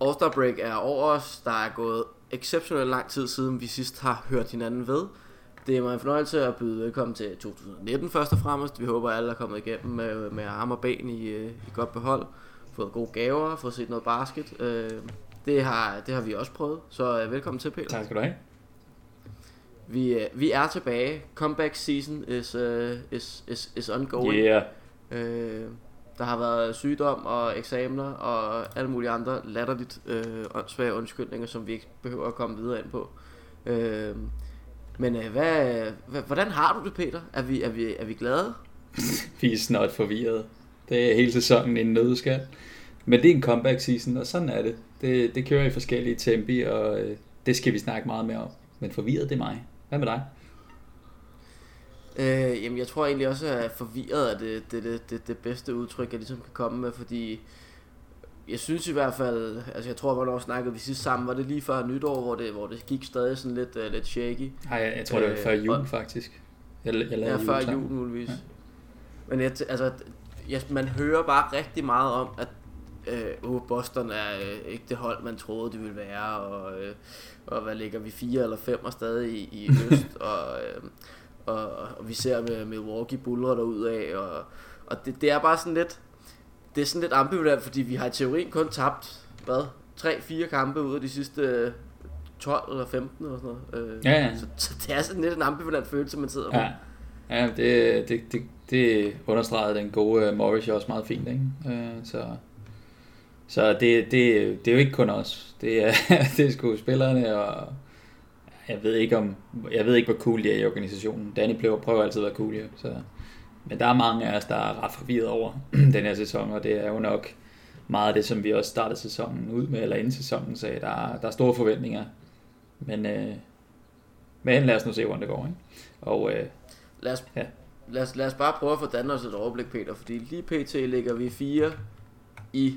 All-Star Break er over os. Der er gået exceptionelt lang tid siden vi sidst har hørt hinanden ved. Det er mig en fornøjelse at byde velkommen til 2019 først og fremmest. Vi håber, at alle er kommet igennem med, med arm og ben i, øh, i godt behold. Fået gode gaver, fået set noget basket. Øh, det har, det har vi også prøvet, så øh, velkommen til, Peter. Tak skal du have. Vi, vi er tilbage. Comeback season is, uh, is, is, is ongoing. Yeah der har været sygdom og eksamener og alle mulige andre latterligt øh, svære undskyldninger, som vi ikke behøver at komme videre ind på. Øh, men øh, hvad, hvad, hvordan har du det, Peter? Er vi, er vi, er vi glade? vi er snart forvirret. Det er hele sæsonen i en nødskal. Men det er en comeback season, og sådan er det. Det, det kører i forskellige tempi, og øh, det skal vi snakke meget mere om. Men forvirret, det er mig. Hvad med dig? Øh, jamen, jeg tror egentlig også, at forvirret er det, det, det, det, det bedste udtryk, jeg ligesom kan komme med, fordi jeg synes i hvert fald, altså jeg tror, hvornår snakkede vi sidst sammen, var det lige før nytår, hvor det, hvor det gik stadig sådan lidt, uh, lidt shaky. Nej, jeg, jeg tror, det var før jul øh, faktisk. Jeg, jeg ja, før jul muligvis. Ja. Men jeg, altså, jeg, man hører bare rigtig meget om, at øh, Boston er øh, ikke det hold, man troede, det ville være, og, øh, og hvad ligger vi, fire eller fem og stadig i, i øst, og, øh, og, og vi ser med Milwaukee buller der af, og, og det, det er bare sådan lidt, det er sådan lidt ambivalent, fordi vi har i teorien kun tabt, hvad, 3-4 kampe ud af de sidste 12 eller 15 eller sådan noget. Øh, ja, ja. Så, så, det er sådan lidt en ambivalent følelse, man sidder med. Ja, ja det, det, det, det understregede den gode uh, Morris også meget fint, ikke? Uh, så så det, det, det er jo ikke kun os. Det er, det er sgu spillerne, og jeg ved ikke om, jeg ved ikke, hvor cool de er i organisationen. Danny prøver, prøver altid at være cool, ja. så men der er mange af os, der er ret forvirret over den her sæson, og det er jo nok meget af det, som vi også startede sæsonen ud med, eller inden sæsonen sagde, der er, der er store forventninger. Men, øh, men lad os nu se, hvordan det går. Ikke? Og, øh, lad, os, ja. lad, os, lad os bare prøve at få os et overblik, Peter, fordi lige pt. ligger vi fire i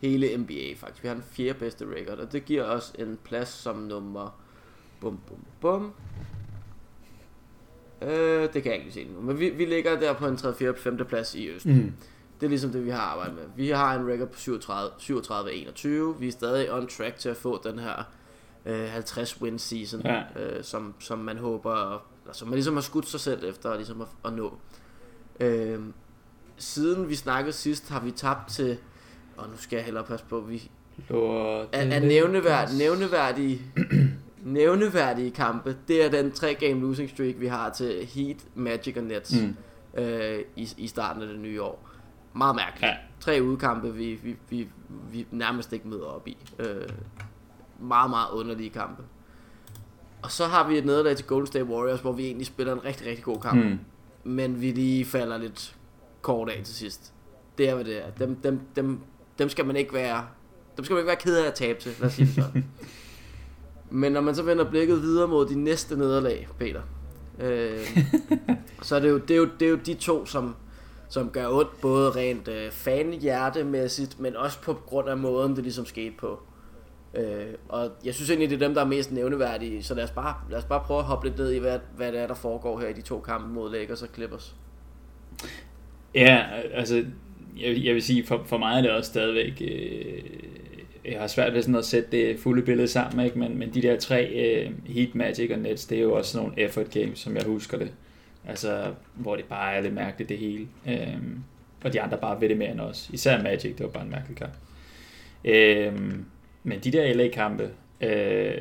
hele NBA faktisk. Vi har den fjerde bedste record, og det giver os en plads som nummer bum bum bum Øh, det kan jeg ikke se nu. Men vi, vi ligger der på en 3. 4. 5. plads i Østen. Mm. Det er ligesom det, vi har arbejdet med. Vi har en record på 37-21. Vi er stadig on track til at få den her øh, 50 win season, ja. øh, som, som man håber, eller som man ligesom har skudt sig selv efter ligesom at, at nå. Øh, siden vi snakkede sidst, har vi tabt til, og nu skal jeg hellere passe på, vi er, er nævneværd, nævneværdige nævneværdige kampe, det er den tre game losing streak, vi har til Heat, Magic og Nets mm. øh, i, i starten af det nye år. Meget mærkeligt. Ja. Tre udkampe, vi, vi, vi, vi nærmest ikke møder op i. Øh, meget, meget underlige kampe. Og så har vi et nederlag til Golden State Warriors, hvor vi egentlig spiller en rigtig, rigtig god kamp. Mm. Men vi lige falder lidt kort af til sidst. Det er, hvad det er. Dem, dem, dem, dem skal man ikke være dem skal man ikke være ked af at tabe til, lad os sige det sådan. Men når man så vender blikket videre mod de næste nederlag, Peter, øh, så er det, jo, det, er jo, det er jo de to, som, som gør ondt, både rent øh, fan-hjertemæssigt, men også på grund af måden, det ligesom skete på. Øh, og jeg synes egentlig, det er dem, der er mest nævneværdige, så lad os bare, lad os bare prøve at hoppe lidt ned i, hvad, hvad det er, der foregår her i de to kampe mod Lakers og Clippers. Ja, altså, jeg, jeg vil sige, for, for mig er det også stadigvæk... Øh jeg har svært ved sådan at sætte det fulde billede sammen, ikke? Men, men de der tre uh, Heat, Magic og Nets, det er jo også sådan nogle effort games, som jeg husker det. Altså, hvor det bare er lidt mærkeligt det hele. Um, og de andre bare ved det mere end os. Især Magic, det var bare en mærkelig kamp. Um, men de der LA-kampe, uh, øh,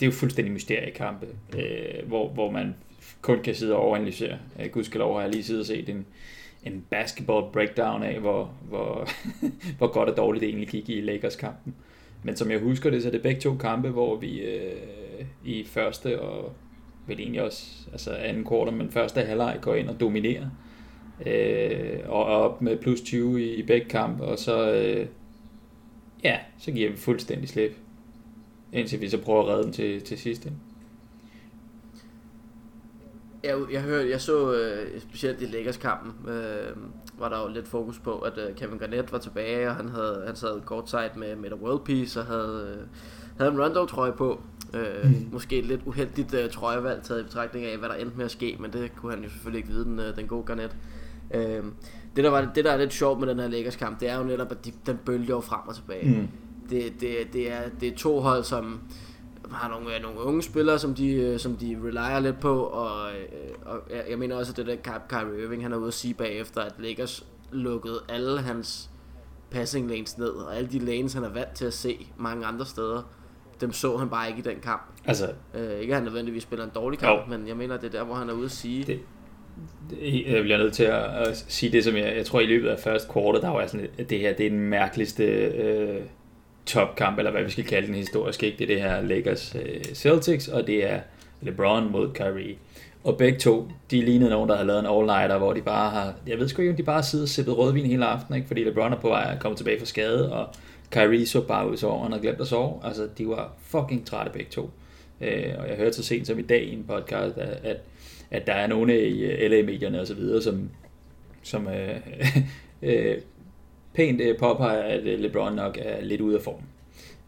det er jo fuldstændig mysteriekampe, uh, hvor, hvor man kun kan sidde og overanalysere. Uh, gudskelov har jeg lige siddet og set en, en basketball breakdown af, hvor, hvor, hvor godt og dårligt det egentlig gik i Lakers-kampen. Men som jeg husker det, så er det begge to kampe, hvor vi øh, i første og vel egentlig også altså anden kvartal, men første halvleg går ind og dominerer. Øh, og op med plus 20 i, i begge kampe, og så, øh, ja, så giver vi fuldstændig slip. Indtil vi så prøver at redde den til, til sidst. Ikke? Jeg, jeg, hørte, jeg så øh, specielt i Lakers-kampen, øh, var der jo lidt fokus på, at øh, Kevin Garnett var tilbage, og han, havde, han sad kort side med, med World Peace, og havde, øh, havde en Rondo-trøje på. Øh, mm. Måske et lidt uheldigt øh, trøjevalg taget i betragtning af, hvad der endte med at ske, men det kunne han jo selvfølgelig ikke vide, den, øh, den gode Garnett. Øh, det, der var, det, der er lidt sjovt med den her Lakers-kamp, det er jo netop, at de, den bølger jo frem og tilbage. Mm. det, det, det, er, det er to hold, som har nogle, nogle unge spillere, som de, som de relyer lidt på, og, og jeg, jeg mener også, at det der Kyrie Irving, han er ude at sige bagefter, at Lakers lukkede alle hans passing lanes ned, og alle de lanes, han er vant til at se mange andre steder, dem så han bare ikke i den kamp. Altså, øh, ikke at han nødvendigvis spiller en dårlig kamp, jo. men jeg mener, det er der, hvor han er ude at sige... Det, det, jeg bliver nødt til at, at sige det, som jeg, jeg tror i løbet af første kvartal, der var sådan, at det her det er den mærkeligste øh, topkamp, eller hvad vi skal kalde den historisk, ikke? Det er det her Lakers øh, Celtics, og det er LeBron mod Kyrie. Og begge to, de lignede nogen, der havde lavet en all-nighter, hvor de bare har, jeg ved sgu ikke, om de bare sidder og sippet rødvin hele aftenen, ikke? fordi LeBron er på vej at komme tilbage fra skade, og Kyrie så bare ud, så han havde glemt at sove. Altså, de var fucking trætte begge to. Øh, og jeg hørte så sent som i dag i en podcast, at, at, at der er nogle i øh, LA-medierne og så videre, som, som øh, øh, pænt øh, påpeger, at øh, LeBron nok er lidt ude af form.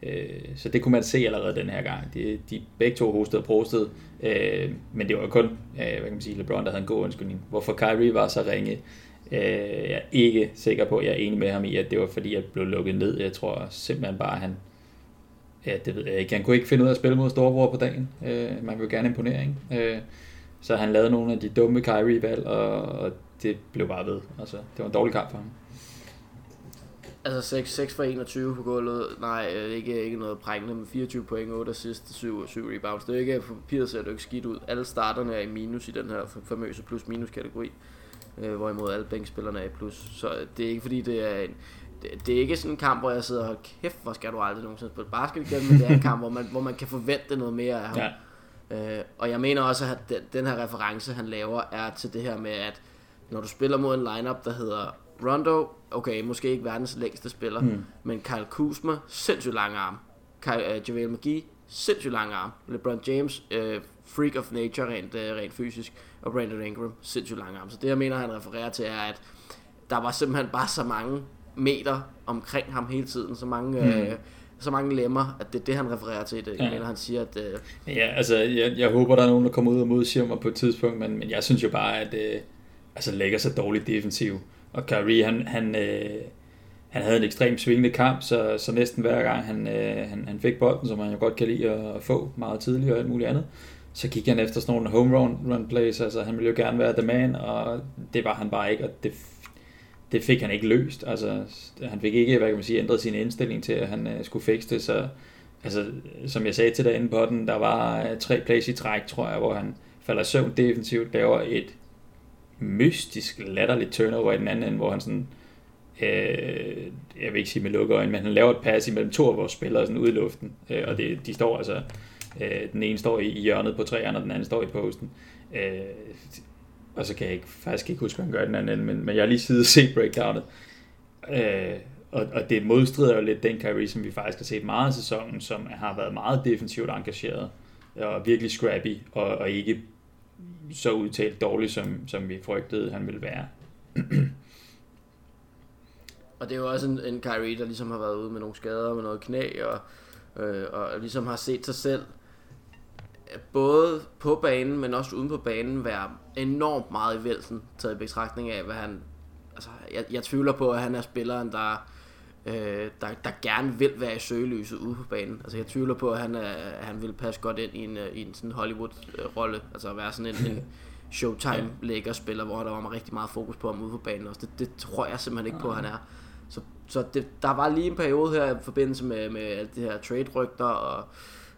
Øh, så det kunne man se allerede den her gang. De, de begge to hostede og prostede, øh, men det var jo kun øh, hvad kan man sige, LeBron, der havde en god undskyldning. Hvorfor Kyrie var så ringe, øh, jeg er ikke sikker på, at jeg er enig med ham i, at det var fordi, jeg blev lukket ned. Jeg tror simpelthen bare, at han, ja, det ved jeg ikke, han kunne ikke finde ud af at spille mod storebror på dagen. man vil gerne imponere, ikke? så han lavede nogle af de dumme Kyrie-valg, og, og det blev bare ved. Altså, det var en dårlig kamp for ham. Altså 6, 6 for 21 på gulvet. Nej, øh, ikke, ikke noget prængende med 24 point, 8 assist, 7, 7 rebounds. Det er ikke, på papiret ser det ikke skidt ud. Alle starterne er i minus i den her famøse plus-minus kategori. Øh, hvorimod alle bænkspillerne er i plus. Så det er ikke fordi, det er en, det, det er ikke sådan en kamp, hvor jeg sidder og kæft, hvor skal du aldrig nogensinde spille basket igen, men det er en kamp, hvor man, hvor man kan forvente noget mere af ham. Ja. Øh, og jeg mener også, at den, den her reference, han laver, er til det her med, at når du spiller mod en lineup, der hedder Rondo, okay, måske ikke verdens længste spiller, mm. men Kyle Kuzma, sindssygt lang arm. Kyle, uh, JaVale McGee, sindssygt lang arm. LeBron James, uh, freak of nature rent, uh, rent fysisk. Og Brandon Ingram, sindssygt lang arm. Så det jeg mener, han refererer til, er, at der var simpelthen bare så mange meter omkring ham hele tiden. Så mange... Mm. Uh, så mange lemmer, at det er det, han refererer til. Det. Jeg ja. mener, han siger, at... Uh... Ja, altså, jeg, jeg håber, der er nogen, der kommer ud og modsiger mig på et tidspunkt, men, men jeg synes jo bare, at uh, altså, lægger sig dårligt defensiv. Og Kyrie, han, han, øh, han havde en ekstremt svingende kamp, så, så næsten hver gang han, øh, han, han fik bolden, som han jo godt kan lide at få meget tidligt og alt muligt andet, så gik han efter sådan nogle home run, run plays, altså han ville jo gerne være the man, og det var han bare ikke, og det, det fik han ikke løst, altså han fik ikke, hvad kan man sige, ændret sin indstilling til, at han øh, skulle fikse det, så altså, som jeg sagde til dig inde på den, der var øh, tre plays i træk, tror jeg, hvor han falder søvn defensivt, laver et mystisk latterligt turnover i den anden ende, hvor han sådan, øh, jeg vil ikke sige med lukkede øjne, men han laver et pass imellem to af vores spillere sådan ude i luften, øh, og det, de står altså, øh, den ene står i, i hjørnet på træerne, og den anden står i posten. Øh, og så kan jeg ikke, faktisk ikke huske, hvad han gør i den anden ende, men, men jeg har lige siddet og set breakdownet. Øh, og, og det modstrider jo lidt den Kyrie, som vi faktisk har set meget af sæsonen, som har været meget defensivt engageret, og virkelig scrappy, og, og ikke så udtalt dårlig, som, som vi frygtede, han ville være. og det er jo også en, en Kyrie, der ligesom har været ude med nogle skader med noget knæ, og, øh, og ligesom har set sig selv øh, både på banen, men også uden på banen, være enormt meget i vælten, taget i betragtning af, hvad han... Altså, jeg, jeg tvivler på, at han er spilleren, der øh, der, der gerne vil være i søgelyset ude på banen. Altså jeg tvivler på, at han, er, han vil passe godt ind i en, øh, i en sådan Hollywood-rolle. Altså at være sådan en, en showtime spiller, hvor der var rigtig meget fokus på ham ude på banen også. Det, det tror jeg simpelthen ikke på, at han er. Så, så det, der var lige en periode her i forbindelse med, med alt det her trade-rygter, og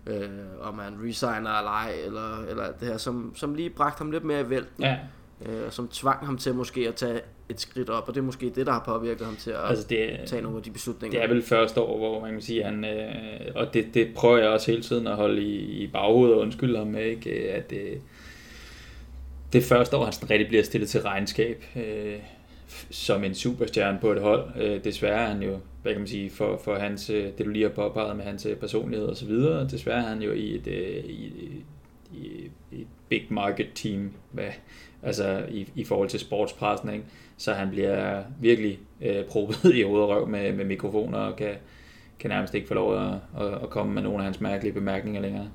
øh, om han resigner eller ej, eller, eller det her, som, som lige bragte ham lidt mere i vælten. Ja øh, som tvang ham til måske at tage et skridt op, og det er måske det, der har påvirket ham til at altså det, tage nogle af de beslutninger. Det er vel første år, hvor man kan sige, han, øh, og det, det prøver jeg også hele tiden at holde i, i baghovedet og undskylde ham med, ikke? at øh, det første år, han sådan rigtig bliver stillet til regnskab, øh, som en superstjerne på et hold. Øh, desværre er han jo, hvad kan man sige, for, for hans, øh, det du lige har påpeget med hans øh, personlighed og så videre, desværre er han jo i et, øh, i, i, i et big market team, hvad, altså i, i forhold til sportspressen, ikke? så han bliver virkelig øh, proppet i hovedet og røv med, med mikrofoner og kan, kan nærmest ikke få lov at, at, at komme med nogle af hans mærkelige bemærkninger længere.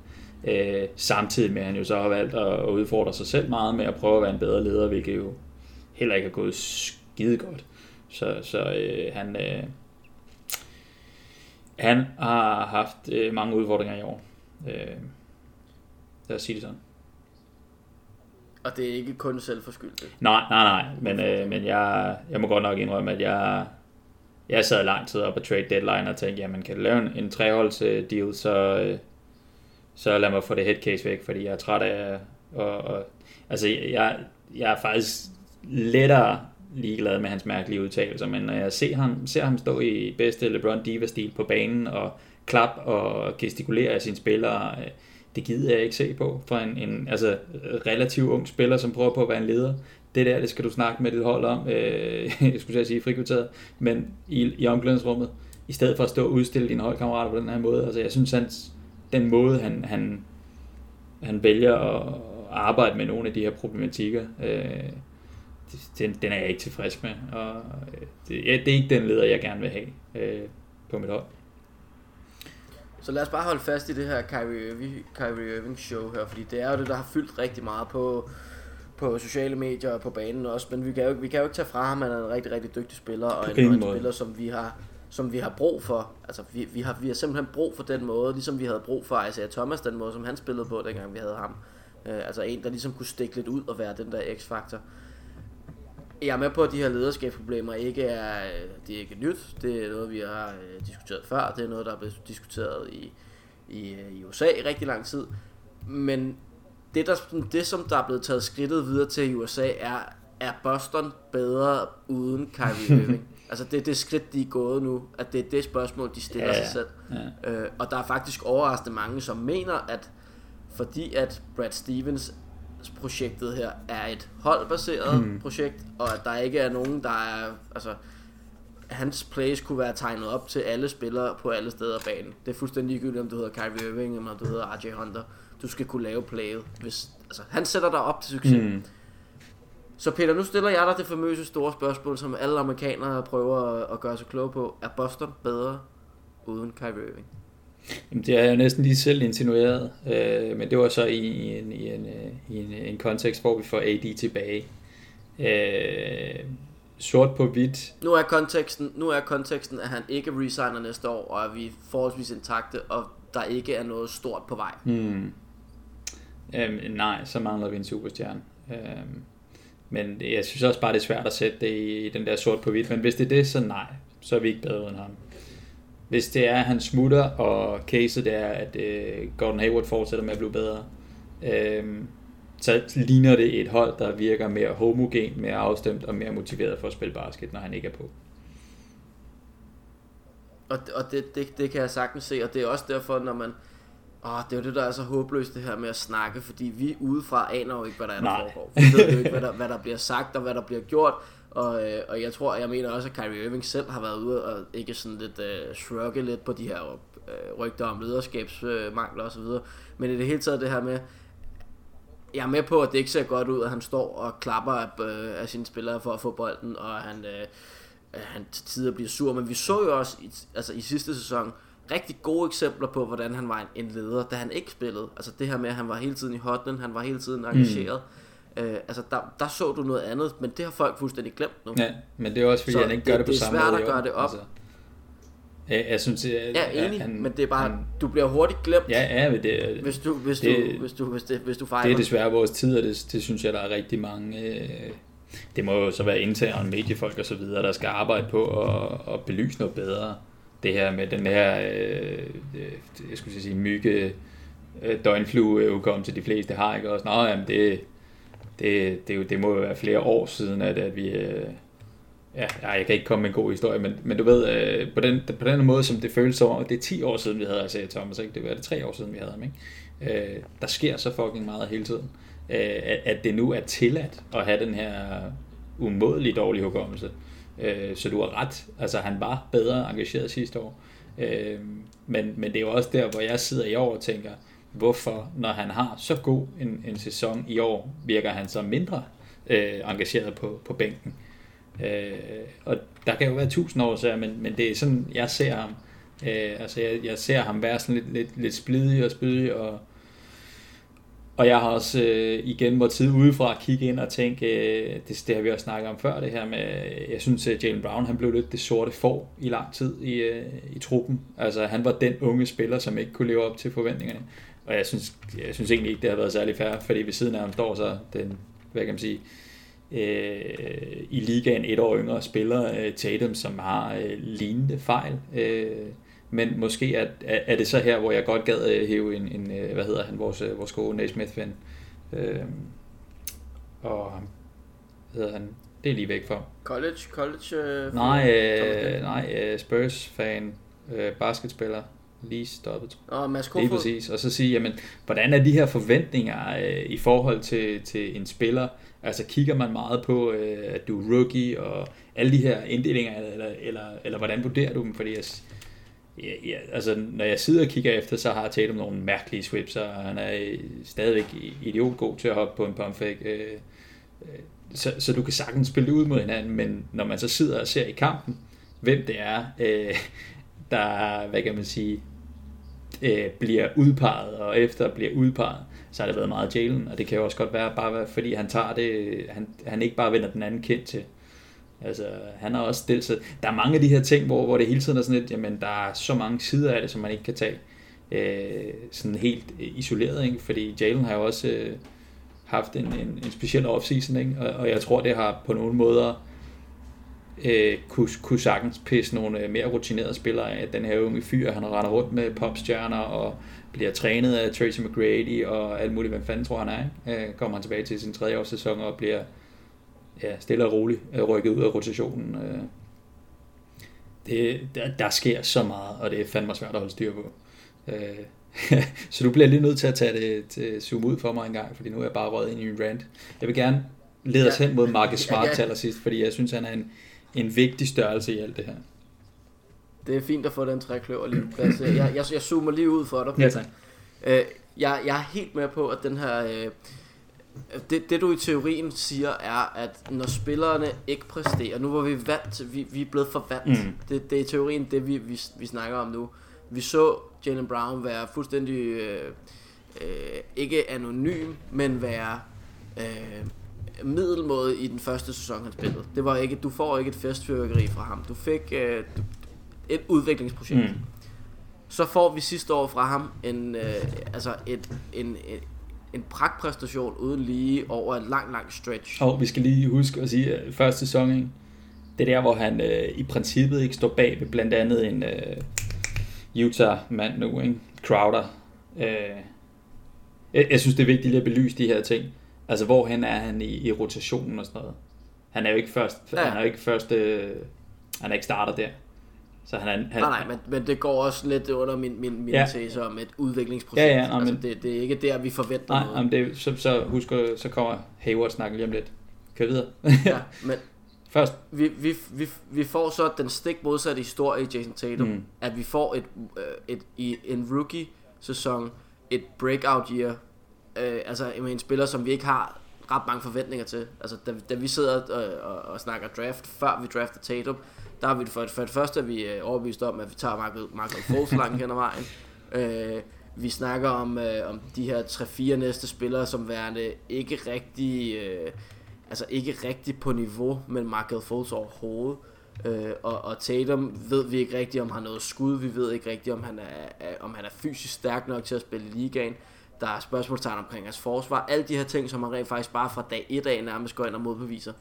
Øh, samtidig med at han jo så har valgt at, at udfordre sig selv meget med at prøve at være en bedre leder, hvilket jo heller ikke er gået skide godt. Så, så øh, han, øh, Han har haft øh, mange udfordringer i år. Øh, lad os sige det sådan. Og det er ikke kun selvforskyldt. Nej, nej, nej. Men, øh, men jeg, jeg må godt nok indrømme, at jeg, jeg sad lang tid op på trade deadline og tænkte, jamen kan du lave en, en deal, så, øh, så lad mig få det headcase væk, fordi jeg er træt af og, og altså jeg, jeg er faktisk lettere ligeglad med hans mærkelige udtalelser, men når jeg ser ham, ser ham stå i bedste LeBron Diva-stil på banen og klap og gestikulere af sine spillere, øh, det gider jeg ikke se på for en, en altså, relativt ung spiller, som prøver på at være en leder. Det der, det skal du snakke med dit hold om, øh, jeg skulle sige frikvarteret, men i, i omklædningsrummet, i stedet for at stå og udstille dine holdkammerater på den her måde. Altså, jeg synes, hans, den måde, han, han, han vælger at, at arbejde med nogle af de her problematikker, øh, den, den er jeg ikke tilfreds med. Og øh, det, ja, det er ikke den leder, jeg gerne vil have øh, på mit hold. Så lad os bare holde fast i det her Kyrie Irving, Kyrie Irving show her, fordi det er jo det, der har fyldt rigtig meget på, på sociale medier og på banen også, men vi kan jo, vi kan jo ikke tage fra ham, at han er en rigtig, rigtig dygtig spiller, og en, en spiller, som vi har som vi har brug for. Altså, vi, vi, har, vi har simpelthen brug for den måde, ligesom vi havde brug for Isaiah Thomas, den måde, som han spillede på, dengang vi havde ham. Øh, altså en, der ligesom kunne stikke lidt ud og være den der x-faktor. Jeg er med på, at de her lederskabsproblemer ikke er, det er ikke nyt. Det er noget, vi har øh, diskuteret før. Det er noget, der er blevet diskuteret i, i, øh, i USA i rigtig lang tid. Men det, der, det, som der er blevet taget skridtet videre til i USA, er, er Boston bedre uden Kyrie Irving? altså det er det skridt, de er gået nu, at det er det spørgsmål, de stiller ja, sig selv. Ja. Øh, og der er faktisk overraskende mange, som mener, at fordi at Brad Stevens projektet her er et holdbaseret mm. projekt, og at der ikke er nogen, der er, altså, hans plays kunne være tegnet op til alle spillere på alle steder af banen. Det er fuldstændig ligegyldigt, om du hedder Kyrie Irving, eller om du hedder RJ Hunter. Du skal kunne lave playet. Hvis, altså, han sætter dig op til succes. Mm. Så Peter, nu stiller jeg dig det famøse store spørgsmål, som alle amerikanere prøver at gøre sig kloge på. Er Boston bedre uden Kyrie Irving? Jamen, det har jeg næsten lige selv insinueret, øh, men det var så i en, i en, øh, i en, en kontekst, hvor vi får AD tilbage. Øh, sort på hvidt. Nu er konteksten, nu er konteksten, at han ikke resigner næste år, og at vi er forholdsvis intakte, og der ikke er noget stort på vej. Hmm. Øhm, nej, så mangler vi en superstjerne. Øhm, men jeg synes også bare, det er svært at sætte det i, i den der sort på hvidt. Men hvis det er det, så nej. Så er vi ikke bedre end ham. Hvis det er, at han smutter, og caset det er, at øh, Gordon Hayward fortsætter med at blive bedre, øh, så ligner det et hold, der virker mere homogen, mere afstemt og mere motiveret for at spille basket, når han ikke er på. Og, og det, det, det kan jeg sagtens se, og det er også derfor, når man... Åh, det er jo det, der er så håbløst, det her med at snakke, fordi vi udefra aner jo ikke, hvad der er, der foregår. Vi ved jo ikke, hvad der, hvad der bliver sagt, og hvad der bliver gjort. Og, øh, og jeg tror, jeg mener også, at Kyrie Irving selv har været ude og ikke sådan lidt øh, shrugge lidt på de her øh, rygter om lederskabsmangler øh, osv. Men i det hele taget det her med, jeg er med på, at det ikke ser godt ud, at han står og klapper af, øh, af sine spillere for at få bolden, og han, øh, han til tider bliver sur. Men vi så jo også i, altså i sidste sæson rigtig gode eksempler på, hvordan han var en, en leder, da han ikke spillede. Altså det her med, at han var hele tiden i hotlen, han var hele tiden engageret. Mm Øh, altså der, der så du noget andet, men det har folk fuldstændig glemt nu. Ja, men det er også fordi, så han ikke gør det, det på samme måde. Det er svært at gøre det op. Altså, jeg, jeg synes, jeg, ja, enig, han, men det er bare, han, du bliver hurtigt glemt, ja, ja, men det, hvis, du, hvis, det, du, hvis, du, hvis, det, hvis du fejler. Det er desværre vores tid, og det, det synes jeg, der er rigtig mange... Øh, det må jo så være interne mediefolk og så videre, der skal arbejde på at, at belyse noget bedre. Det her med den her, øh, jeg skulle sige, mygge øh, døgnflue til de fleste har, ikke? også, nå, jamen det, det, det, det må jo være flere år siden, at, at vi... Øh, ja, jeg kan ikke komme med en god historie, men, men du ved, øh, på, den, på den måde, som det føles som det er 10 år siden, vi havde Isaiah Thomas, ikke? det var det 3 år siden, vi havde ham. Ikke? Øh, der sker så fucking meget hele tiden. Øh, at, at det nu er tilladt at have den her umådeligt dårlige hukommelse. Øh, så du har ret. Altså, han var bedre engageret sidste år. Øh, men, men det er jo også der, hvor jeg sidder i år og tænker, hvorfor, når han har så god en, en sæson i år, virker han så mindre øh, engageret på, på bænken. Øh, og der kan jo være tusind år, så, men, men det er sådan, jeg ser ham. Øh, altså, jeg, jeg ser ham være sådan lidt, lidt, lidt splidig og spydig, og, Og jeg har også øh, igen måttet tid udefra at kigge ind og tænke, øh, det, det har vi også snakket om før, det her med, jeg synes at Jalen Brown han blev lidt det sorte får i lang tid i, øh, i truppen. Altså han var den unge spiller, som ikke kunne leve op til forventningerne. Og jeg synes, jeg synes egentlig ikke, det har været særlig fair, fordi ved siden af ham står så den, hvad kan man sige, øh, i ligaen et år yngre spiller, øh, Tatum, som har øh, lignende fejl. Øh, men måske er, er det så her, hvor jeg godt gad øh, hæve en, en øh, hvad hedder han, vores, øh, vores gode Naismith-fan. Øh, og hvad hedder han? Det er lige væk for. College? College? Uh, nej, øh, nej uh, Spurs-fan, uh, basketspiller, lige stoppet. Og Mads Lige præcis. Og så sige, jamen, hvordan er de her forventninger uh, i forhold til, til en spiller? Altså kigger man meget på, uh, at du er rookie, og alle de her inddelinger, eller, eller, eller hvordan vurderer du dem? Fordi jeg, Ja, ja, altså når jeg sidder og kigger efter, så har Tatum nogle mærkelige swips, og han er stadigvæk idiot god til at hoppe på en pump fake. Øh, øh, så, så du kan sagtens spille ud mod hinanden, men når man så sidder og ser i kampen, hvem det er, øh, der, hvad kan man sige, Øh, bliver udpeget, og efter bliver udpeget, så har det været meget Jalen, og det kan jo også godt være, bare fordi han tager det, han, han ikke bare vender den anden kendt til. Altså, han har også stillet sig... Der er mange af de her ting, hvor, hvor det hele tiden er sådan lidt, jamen, der er så mange sider af det, som man ikke kan tage øh, sådan helt øh, isoleret, ikke? Fordi Jalen har jo også øh, haft en, en, en speciel offseason, ikke? Og, og jeg tror, det har på nogle måder øh, kunne, kunne sagtens pisse nogle øh, mere rutinerede spillere af den her unge fyr. Han render rundt med popstjerner og bliver trænet af Tracy McGrady og alt muligt. Hvem fanden tror han er? Ikke? Øh, kommer han tilbage til sin tredje års sæson og bliver ja, stille og roligt øh, rykket ud af rotationen. Øh. Det, der, der sker så meget, og det er fandme svært at holde styr på. Øh, så du bliver lige nødt til at tage det til zoom ud for mig en gang, fordi nu er jeg bare røget ind i en rant. Jeg vil gerne lede os hen mod Marcus Smart til allersidst, fordi jeg synes, han er en, en vigtig størrelse i alt det her. Det er fint at få den trækløver lige plads. Jeg, jeg, jeg zoomer lige ud for dig. Ja, tak. Øh, jeg, jeg er helt med på, at den her... Øh, det, det du i teorien siger er, at når spillerne ikke præsterer, nu var vi vant vi, vi er blevet for vant. Mm. Det, det er i teorien det, vi, vi, vi snakker om nu. Vi så Jalen Brown være fuldstændig, øh, øh, ikke anonym, men være øh, middelmåde i den første sæson, han spillede. Det var ikke, du får ikke et festfyrkeri fra ham. Du fik øh, et udviklingsprojekt. Mm. Så får vi sidste år fra ham en, øh, altså et, en, en, en pragtpræstation uden lige over en lang, lang stretch. Og vi skal lige huske at sige, at første sæson, ikke? det er der, hvor han øh, i princippet ikke står bag ved blandt andet en øh, Utah-mand nu, ikke? Crowder. Øh, jeg, jeg synes, det er vigtigt lige at belyse de her ting. Altså, hvor han er han i, i rotationen og sådan noget. Han er jo ikke først, ja. han er jo ikke først, øh, han er ikke starter der. Så han, han, nej, nej, men, men det går også lidt under min, min, min ja. tese om et udviklingsprojekt. Ja, ja, nej, altså, men, det, det er ikke der, vi forventer nej, noget. Nej, det, så, så husk, så kommer Hayward snakken lige om lidt. Kør videre. ja, men Først. Vi, vi, vi, vi får så den stik modsatte historie i Jason Tatum, mm. at vi får et, øh, et, i en rookie-sæson et breakout year, øh, altså med en spiller, som vi ikke har ret mange forventninger til. Altså, da, da vi sidder og, og, og snakker draft, før vi drafter Tatum, der er vi for, for det første er vi øh, overbevist om, at vi tager Michael, Michael Foles langt hen ad vejen. Øh, vi snakker om, øh, om de her 3-4 næste spillere som værende ikke rigtig, øh, altså ikke rigtig på niveau med Michael Foles overhovedet. Øh, og, og Tatum ved vi ikke rigtigt, om han har noget skud. Vi ved ikke rigtigt, om han er, er, om han er fysisk stærk nok til at spille i ligaen. Der er spørgsmålstegn omkring hans forsvar. Alle de her ting, som han rent faktisk bare fra dag 1 af nærmest går ind og modbeviser,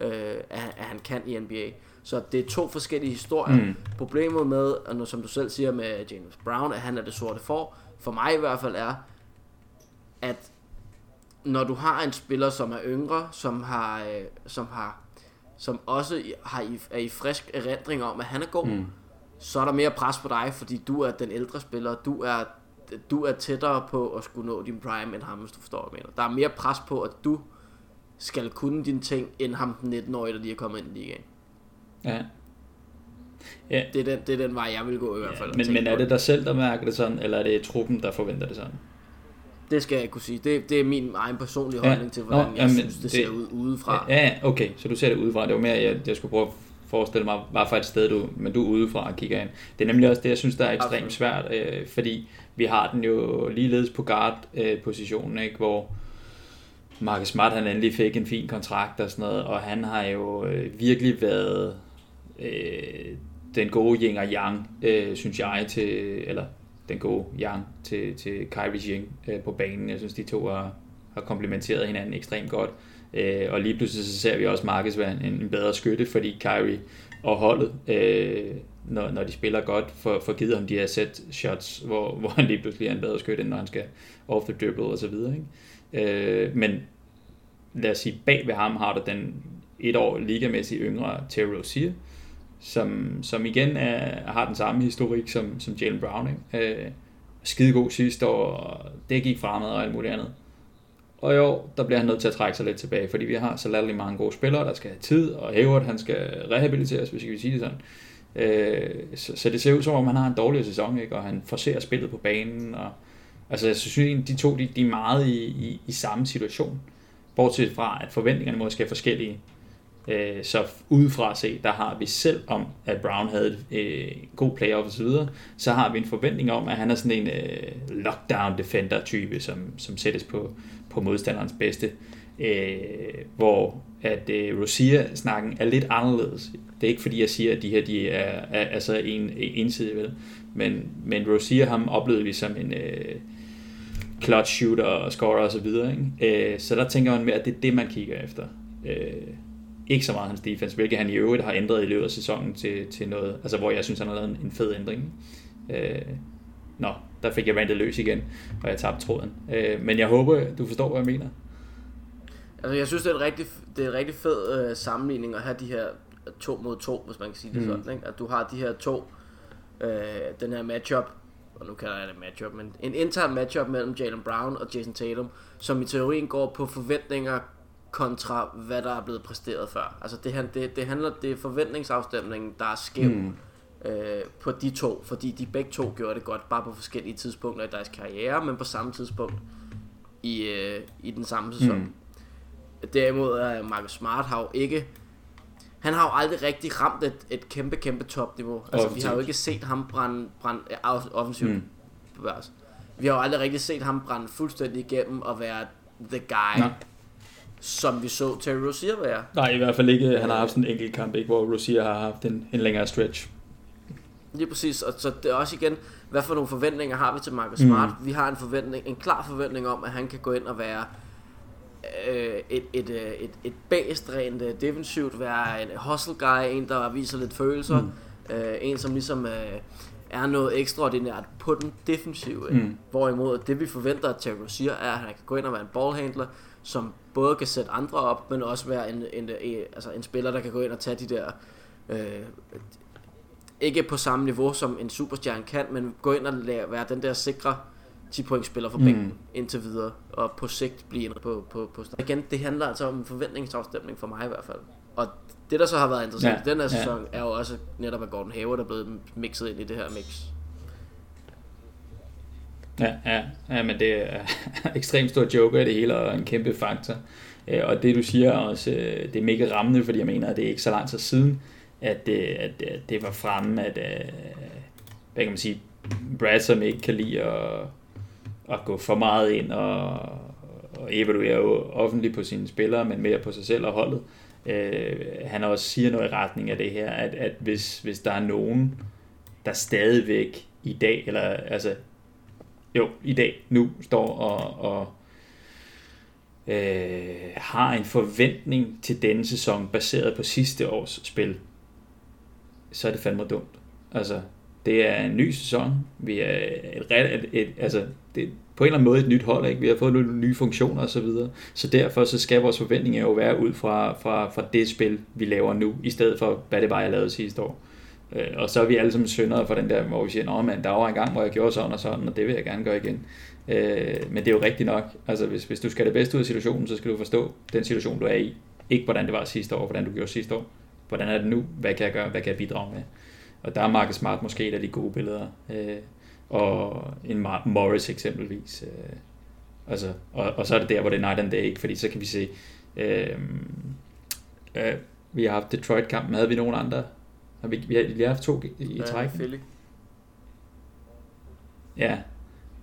øh, at, at han kan i NBA. Så det er to forskellige historier. Mm. Problemet med, og som du selv siger med James Brown, at han er det sorte for, for mig i hvert fald er, at når du har en spiller, som er yngre, som har, øh, som har, som også har i, er i frisk erindring om, at han er god, mm. så er der mere pres på dig, fordi du er den ældre spiller, du er, du er tættere på at skulle nå din prime end ham, hvis du forstår, hvad jeg mener. Der er mere pres på, at du skal kunne dine ting, end ham den 19-årige, der lige er kommet ind i ligaen. Ja. ja. Det, er den, det er den vej, jeg vil gå i hvert fald. Ja, men, men er det dig selv, der mærker det sådan, eller er det truppen, der forventer det sådan? Det skal jeg kunne sige. Det, det er min egen personlige holdning ja. til, hvordan Nå, jeg jamen, synes, det, det ser ud udefra. Ja, okay, så du ser det udefra. Det var mere, jeg, jeg skulle prøve at forestille mig, hvad for et sted du, men du er udefra og kigger ind. Det er nemlig også det, jeg synes, der er ekstremt svært, øh, fordi vi har den jo ligeledes på guard-positionen, ikke, hvor Marcus Smart han endelig fik en fin kontrakt og sådan noget, og han har jo øh, virkelig været øh, den gode yin og yang, øh, synes jeg, til, eller den gode yang til, til Kyrie Jing øh, på banen. Jeg synes, de to har, har komplementeret hinanden ekstremt godt. Øh, Øh, og lige pludselig så ser vi også Marcus være en, en bedre skytte, fordi Kyrie og holdet, øh, når, når de spiller godt, får, får givet ham de her set shots, hvor, hvor han lige pludselig er en bedre skytte, end når han skal off the dribble og så videre. Ikke? Øh, men lad os sige, bag ved ham har du den et år ligamæssigt yngre Terry Rozier, som, som igen er, har den samme historik som, som Jalen Brown. Ikke? Øh, skide god sidste år, og det gik fremad og alt muligt andet. Og i år, der bliver han nødt til at trække sig lidt tilbage, fordi vi har så latterligt mange gode spillere, der skal have tid, og Hayward, han skal rehabiliteres, hvis jeg kan sige det sådan. Øh, så, så det ser ud som om, han har en dårlig sæson, ikke? og han forser spillet på banen. Og, altså, jeg synes egentlig, de to de, de er meget i, i, i samme situation. Bortset fra, at forventningerne måske er forskellige. Øh, så udefra se, der har vi selv om, at Brown havde en øh, god playoff og så videre, så har vi en forventning om, at han er sådan en øh, lockdown defender type, som, som sættes på, på modstanderens bedste. Øh, hvor at øh, Rozier-snakken er lidt anderledes. Det er ikke fordi, jeg siger, at de her de er, er, er så en, ensidige, vel? Men, men Rosier ham oplevede vi som en øh, clutch shooter og scorer og så videre. Ikke? Øh, så der tænker man mere, at det er det, man kigger efter. Øh, ikke så meget hans defense, hvilket han i øvrigt har ændret i løbet af sæsonen til, til noget, altså hvor jeg synes, han har lavet en fed ændring. Øh, nå, der fik jeg randet løs igen, og jeg tabte tråden. Øh, men jeg håber, du forstår, hvad jeg mener. Altså, jeg synes, det er en rigtig, det er en rigtig fed øh, sammenligning at have de her to mod to, hvis man kan sige det mm. sådan. Ikke? At du har de her to, øh, den her matchup, og nu kalder jeg det matchup, men en intern matchup mellem Jalen Brown og Jason Tatum, som i teorien går på forventninger kontra hvad der er blevet præsteret før. Altså det, det, det handler, det er forventningsafstemningen, der er skæv mm. Øh, på de to, fordi de begge to gjorde det godt, bare på forskellige tidspunkter i deres karriere, men på samme tidspunkt i, øh, i den samme sæson. Mm. Derimod er Marcus Smart har jo ikke han har jo aldrig rigtig ramt et, et kæmpe, kæmpe topniveau. Altså, vi har jo ikke set ham brænde, brænde offensivt. Mm. Vi har jo aldrig rigtig set ham brænde fuldstændig igennem og være the guy. Nej som vi så Terry Rozier være. Nej, i hvert fald ikke. Han har haft sådan en enkelt kamp, ikke, hvor Rozier har haft en, en længere stretch. Lige præcis, og så det er også igen, hvad for nogle forventninger har vi til Marcus mm. Smart? Vi har en forventning, en klar forventning om, at han kan gå ind og være øh, et, et, øh, et, et bæst rent uh, defensivt, være en hustle guy, en der viser lidt følelser, mm. øh, en som ligesom øh, er noget ekstraordinært på den defensive. Mm. Hvorimod det vi forventer at Terry Rozier er, at han kan gå ind og være en ballhandler, som både kan sætte andre op, men også være en, en, en, altså en spiller, der kan gå ind og tage de der... Øh, ikke på samme niveau som en superstjerne kan, men gå ind og lade, være den der sikre 10 point spiller for bænken mm. indtil videre, og på sigt blive på, på, på Igen, det handler altså om en forventningsafstemning for mig i hvert fald. Og det der så har været interessant ja, i den her sæson, ja. er jo også netop at Gordon Hayward er blevet mixet ind i det her mix. Ja, ja, ja men det er ekstremt stor joker i det hele, og en kæmpe faktor. Øh, og det du siger også, øh, det er mega rammende, fordi jeg mener, at det er ikke så lang tid siden, at det, at, øh, at det var fremme, at øh, hvad kan man sige, Brad, som ikke kan lide at, at gå for meget ind og, og evaluere offentligt på sine spillere, men mere på sig selv og holdet. Øh, han også siger noget i retning af det her, at, at hvis, hvis der er nogen, der stadigvæk i dag, eller altså jo, i dag, nu står og, og øh, har en forventning til denne sæson baseret på sidste års spil, så er det fandme dumt. Altså, det er en ny sæson. Vi er et, et, et, altså, det er på en eller anden måde et nyt hold, ikke? Vi har fået nogle nye funktioner og så videre. Så derfor så skal vores forventninger jo være ud fra, fra, fra det spil, vi laver nu, i stedet for, hvad det var, jeg lavede sidste år. Øh, og så er vi alle sammen syndere for den der, hvor vi siger, at der var en gang, hvor jeg gjorde sådan og sådan, og det vil jeg gerne gøre igen. Øh, men det er jo rigtigt nok. Altså, hvis, hvis du skal det bedste ud af situationen, så skal du forstå den situation, du er i. Ikke hvordan det var sidste år, hvordan du gjorde sidste år. Hvordan er det nu? Hvad kan jeg gøre? Hvad kan jeg bidrage med? Og der er Marcus Smart måske et af de gode billeder. Øh, og en Morris eksempelvis. Øh, altså, og, og så er det der, hvor det er night and day, ikke? fordi så kan vi se, øh, øh, Vi har haft Detroit-kampen. Havde vi nogen andre? Har vi, vi, har, vi har haft to i, i Ja, træk. Philly. Ja.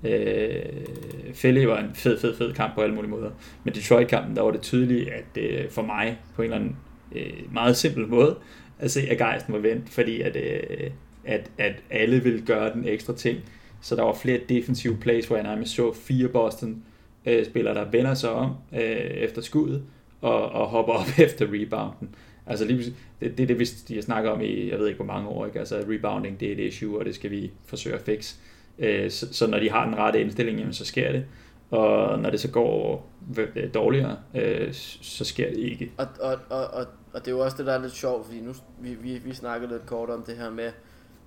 Øh, Philly var en fed, fed, fed kamp på alle mulige måder. Men Detroit-kampen, der var det tydeligt, at øh, for mig, på en eller anden øh, meget simpel måde, at se, at gejsten var vendt, fordi at, øh, at, at alle ville gøre den ekstra ting. Så der var flere defensive plays, hvor jeg nærmest så fire Boston øh, spillere, der vender sig om øh, efter skuddet, og, og hopper op efter rebounden. Altså lige, det, det er det, vi snakker om i, jeg ved ikke hvor mange år, ikke? Altså rebounding, det er et issue, og det skal vi forsøge at fikse. Øh, så, så når de har den rette indstilling, jamen, så sker det. Og når det så går øh, dårligere, øh, så sker det ikke. Og, og, og, og, og det er jo også det, der er lidt sjovt, fordi nu vi, vi, vi snakkede lidt kort om det her med,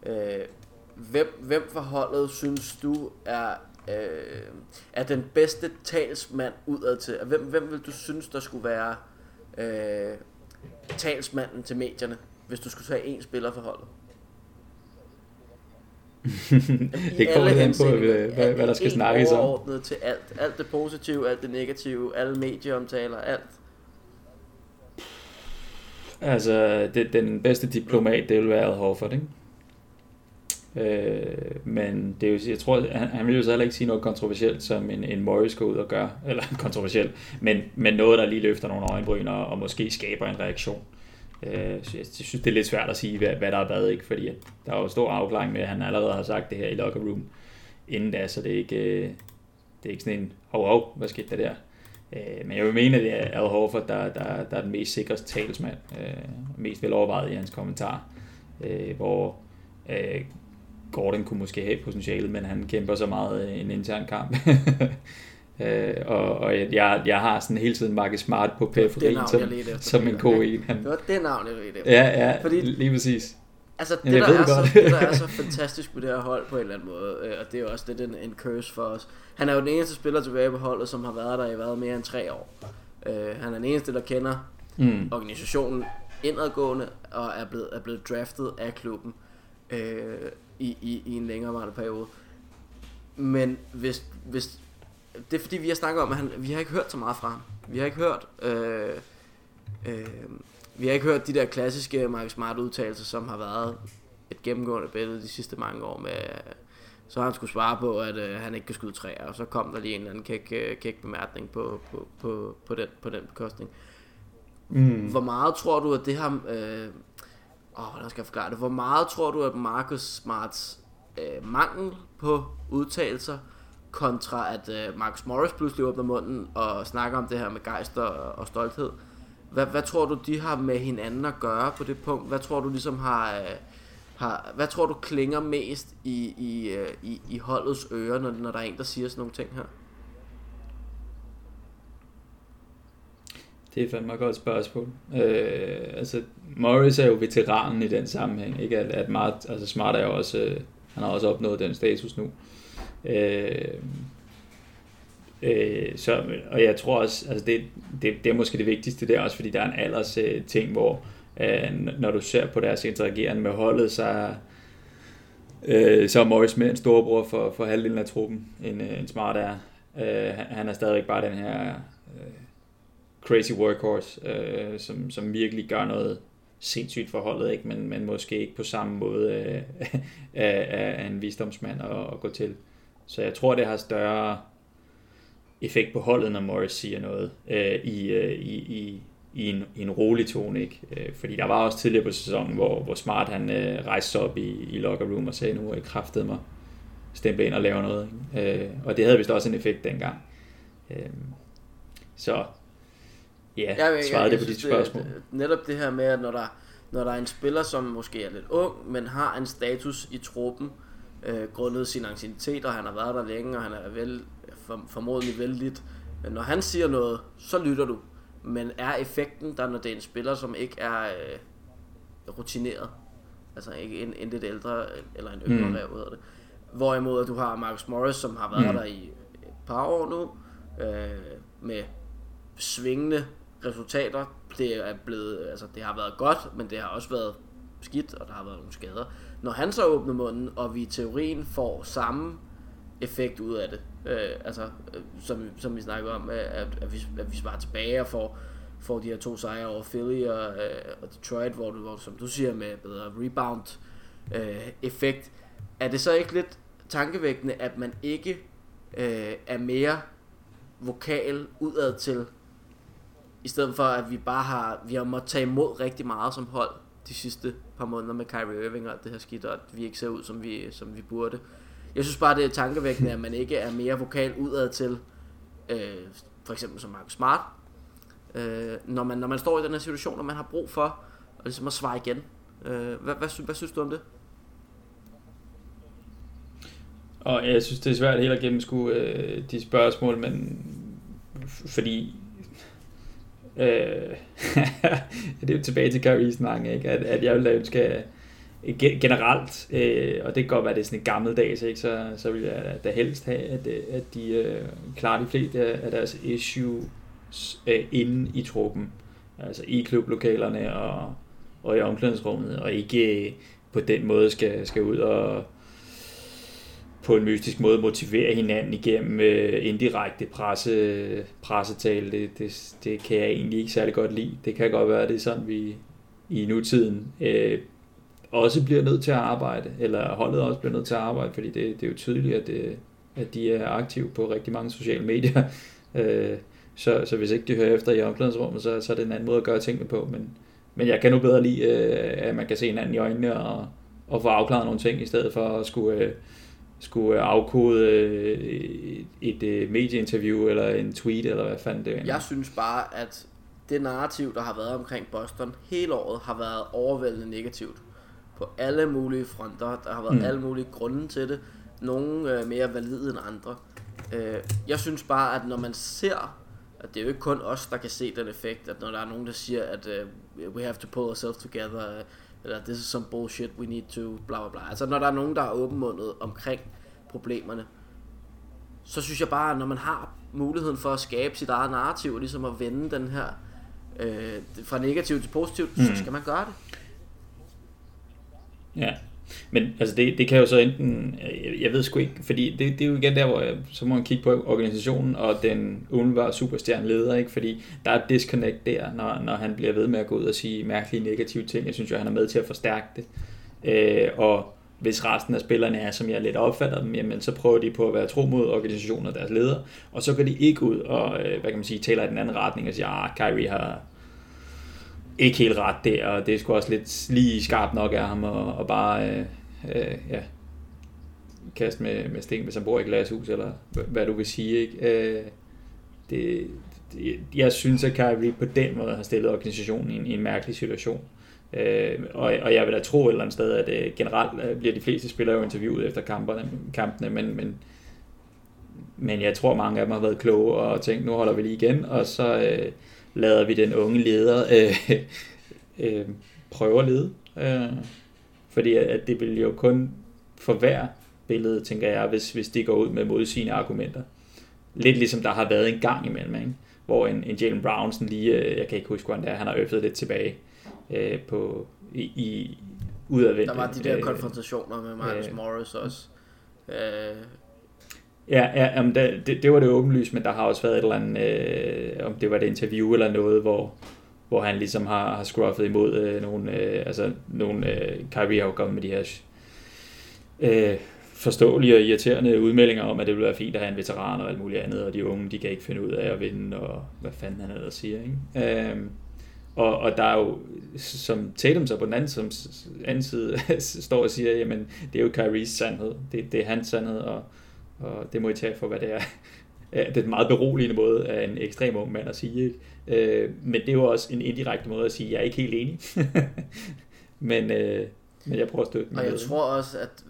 øh, hvem, hvem for holdet synes du er, øh, er den bedste talsmand udad til? Hvem, hvem vil du synes, der skulle være øh, talsmanden til medierne, hvis du skulle tage en spiller for holdet? det kommer lidt an på, hvad, hvad, hvad der skal snakkes om. til alt. Alt det positive, alt det negative, alle medieomtaler, alt. Altså, det, den bedste diplomat, det ville være Al Horford, ikke? Øh, men det er jo, jeg tror, han, han vil jo så heller ikke sige noget kontroversielt, som en, en Morris går ud og gør, eller kontroversielt, men, men noget, der lige løfter nogle øjenbryn og, og måske skaber en reaktion. Øh, så jeg synes, det er lidt svært at sige, hvad, hvad der er været, ikke? fordi der er jo stor afklaring med, at han allerede har sagt det her i locker room inden da, så det er ikke, øh, det er ikke sådan en, hov, hov, hvad skete der der? Øh, men jeg vil mene, at det er Al Horford, der, der, der er den mest sikre talsmand, øh, mest velovervejet i hans kommentar, øh, hvor øh, Gordon kunne måske have potentialet, men han kæmper så meget øh, en intern kamp. øh, og og jeg, jeg, har sådan hele tiden Marcus Smart på periferien navn, som, efter. som en K1. Han, Det var det navn, jeg ledte efter. ja, ja, Fordi- lige præcis. Altså, det, jeg der er det så, godt. det, der er så fantastisk med det her hold på en eller anden måde, øh, og det er jo også lidt en, en curse for os. Han er jo den eneste spiller tilbage på holdet, som har været der i været mere end tre år. Øh, han er den eneste, der kender Mm. organisationen indadgående, og er blevet, er blevet draftet af klubben øh, i, i, i en længere periode. Men hvis, hvis, det er fordi, vi har snakket om, at han, vi har ikke hørt så meget fra ham. Vi har ikke hørt... Øh, øh, vi har ikke hørt de der klassiske Marcus Smart udtalelser, som har været et gennemgående billede de sidste mange år med, så han skulle svare på, at øh, han ikke kan skyde træer, og så kom der lige en eller anden kæk, øh, kæk bemærkning på, på, på, på, den, på den bekostning. Mm. Hvor meget tror du, at det har... Øh, åh, hvordan skal jeg forklare det? Hvor meget tror du, at Marcus Smarts øh, mangel på udtalelser, kontra at øh, Marcus Morris pludselig åbner munden og snakker om det her med gejst og, og stolthed. Hvad, hvad tror du, de har med hinanden at gøre på det punkt? Hvad tror du ligesom har... Øh, har hvad tror du klinger mest i, i, øh, i, i holdets ører, når, når der er en, der siger sådan nogle ting her? Det er fandme et godt spørgsmål. Øh, altså, Morris er jo veteranen i den sammenhæng, ikke? At, at Mart, altså Smart er jo også, øh, han har også opnået den status nu. Øh, øh, så, og jeg tror også, altså det, det, det er måske det vigtigste der også, fordi der er en alders øh, ting, hvor øh, når du ser på deres interagerende med holdet, så øh, så er Morris med en storebror for, for halvdelen af truppen, en, øh, en Smart er. Øh, han, han er stadigvæk bare den her... Øh, crazy workhorse, øh, som, som virkelig gør noget sindssygt for holdet, ikke? Men, men måske ikke på samme måde øh, af, af en visdomsmand at, at gå til. Så jeg tror, det har større effekt på holdet, når Morris siger noget øh, i, øh, i, i, i, en, i en rolig tone. Ikke? Øh, fordi der var også tidligere på sæsonen, hvor, hvor Smart han øh, rejste sig op i, i locker room og sagde, nu er jeg kraftet mig stemple ind og lave noget. Ikke? Øh, og det havde vist også en effekt dengang. Øh, så Ja, Jeg, jeg, svarede det på dit spørgsmål. Det, netop det her med, at når der, når der er en spiller, som måske er lidt ung, men har en status i truppen, øh, grundet sin anciennitet, og han har været der længe, og han er vel, for, formodentlig vældigt. Men når han siger noget, så lytter du. Men er effekten der, når det er en spiller, som ikke er øh, rutineret? Altså ikke en, en lidt ældre, eller en yngre Mm. rev, hedder det. Hvorimod at du har Marcus Morris, som har været mm. der i et par år nu, øh, med svingende resultater. Det er blevet, altså det har været godt, men det har også været skidt, og der har været nogle skader. Når han så åbner munden, og vi i teorien får samme effekt ud af det, øh, altså øh, som, som vi snakker om, at, at, vi, at vi svarer tilbage og får, får de her to sejre over Philly og, øh, og Detroit, hvor du, hvor, som du siger, med bedre rebound øh, effekt. Er det så ikke lidt tankevækkende, at man ikke øh, er mere vokal udad til, i stedet for at vi bare har, vi har måttet tage imod rigtig meget som hold de sidste par måneder med Kyrie Irving og det her skidt, og at vi ikke ser ud, som vi, som vi burde. Jeg synes bare, det er tankevækkende, at man ikke er mere vokal udad til, øh, for eksempel som Marcus Smart, øh, når, man, når man står i den her situation, og man har brug for at, ligesom at svare igen. Øh, hvad, hvad, hvad synes du om det? Og jeg synes, det er svært helt at gennemskue øh, de spørgsmål, men fordi øh, det er jo tilbage til Kyrie snak, ikke? At, at jeg ville ønske at generelt, øh, og det kan godt være, at det er sådan et gammeldags, ikke? Så, så vil jeg da helst have, at, at de øh, klarer de fleste af deres issues øh, inde i truppen, altså i klublokalerne og, og i omklædningsrummet, og ikke øh, på den måde skal, skal ud og på en mystisk måde motivere hinanden igennem øh, indirekte presse, pressetale. Det, det, det kan jeg egentlig ikke særlig godt lide. Det kan godt være, at det er sådan, vi i nutiden øh, også bliver nødt til at arbejde, eller holdet også bliver nødt til at arbejde, fordi det, det er jo tydeligt, at, det, at de er aktive på rigtig mange sociale medier. Øh, så, så hvis ikke de hører efter i omklædningsrummet, så, så er det en anden måde at gøre tingene på. Men, men jeg kan nu bedre lide, øh, at man kan se hinanden i øjnene og, og få afklaret nogle ting, i stedet for at skulle... Øh, skulle afkode øh, et, et øh, medieinterview eller en tweet, eller hvad fanden det er. Jeg synes bare, at det narrativ, der har været omkring Boston hele året, har været overvældende negativt. På alle mulige fronter. Der har været mm. alle mulige grunde til det. Nogle øh, mere valide end andre. Øh, jeg synes bare, at når man ser, at det er jo ikke kun os, der kan se den effekt, at når der er nogen, der siger, at uh, we have to pull ourselves together, eller this is some bullshit, we need to, bla bla bla. Altså når der er nogen, der er åbenmundet omkring problemerne, så synes jeg bare, at når man har muligheden for at skabe sit eget narrativ, og ligesom at vende den her øh, fra negativt til positivt, mm. så skal man gøre det. Ja, men altså det, det kan jo så enten, jeg, jeg ved sgu ikke, fordi det, det er jo igen der, hvor jeg, så må man kigge på organisationen og den umiddelbare superstjerne leder, ikke? fordi der er et disconnect der, når, når han bliver ved med at gå ud og sige mærkelige negative ting. Jeg synes jo, han er med til at forstærke det. Øh, og hvis resten af spillerne er, som jeg lidt opfatter dem, jamen, så prøver de på at være tro mod organisationen og deres ledere, og så går de ikke ud og, øh, hvad kan man sige, taler i den anden retning og siger, ah, Kyrie har ikke helt ret der, og det er sgu også lidt lige skarpt nok af ham, og, og bare, øh, øh, ja, kaste med, med sten, hvis han bor i glashus, eller hvad du vil sige, ikke? Øh, det, det, jeg synes, at Kyrie på den måde har stillet organisationen i en, i en mærkelig situation. Øh, og, og jeg vil da tro et eller andet sted, at øh, generelt øh, bliver de fleste spillere jo interviewet efter kamperne, kampene, men, men, men jeg tror mange af dem har været kloge og tænkt, nu holder vi lige igen, og så øh, lader vi den unge leder øh, øh, prøve at lede. Øh, fordi at det vil jo kun forværre billedet, tænker jeg, hvis, hvis de går ud med modsigende argumenter. Lidt ligesom der har været en gang imellem, ikke? hvor en, en Jalen Brown sådan lige, øh, jeg kan ikke huske, hvordan det er, han har øftet lidt tilbage øh, på, i, i udadvendte. Der var de der øh, konfrontationer med Marcus øh, Morris også. Øh. Ja, ja jamen det, det, det var det åbenlyst, men der har også været et eller andet, øh, om det var et interview eller noget, hvor, hvor han ligesom har, har scruffet imod øh, nogle, øh, altså nogle, øh, Kyrie har jo kommet med de her øh, forståelige og irriterende udmeldinger om, at det ville være fint at have en veteran og alt muligt andet, og de unge, de kan ikke finde ud af at vinde, og hvad fanden han ellers siger, ikke? Øh, og, og der er jo, som Tatum så på den anden, som anden side står og siger, jamen det er jo Kyries sandhed, det, det er hans sandhed, og, og det må I tage for, hvad det er. Det er en meget beroligende måde af en ekstrem ung mand at sige, ikke? Øh, men det er jo også en indirekte måde at sige, at jeg er ikke helt enig. men, øh, men jeg prøver at støtte Og jeg tror også, at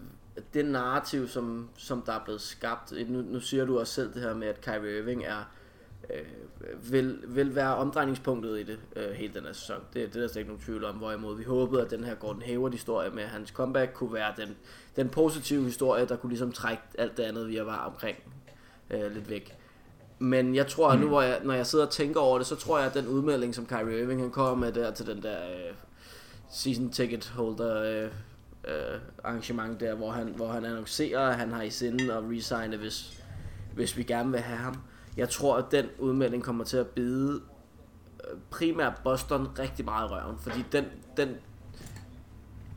det narrativ, som, som der er blevet skabt, nu, nu siger du også selv det her med, at Kyrie Irving er øh, vil, vil være omdrejningspunktet i det øh, hele den her sæson. Det, det er der slet ikke nogen tvivl om, hvorimod vi håbede, at den her Gordon Hayward historie med hans comeback kunne være den, den positive historie, der kunne ligesom trække alt det andet, vi var omkring øh, lidt væk. Men jeg tror, at nu hvor jeg, når jeg sidder og tænker over det, så tror jeg, at den udmelding, som Kyrie Irving han kommer med der til den der øh, season ticket holder øh, øh, arrangement der, hvor han, hvor han annoncerer, at han har i sinde at resigne, hvis, hvis vi gerne vil have ham jeg tror, at den udmelding kommer til at bide primært Boston rigtig meget i røven, fordi den, den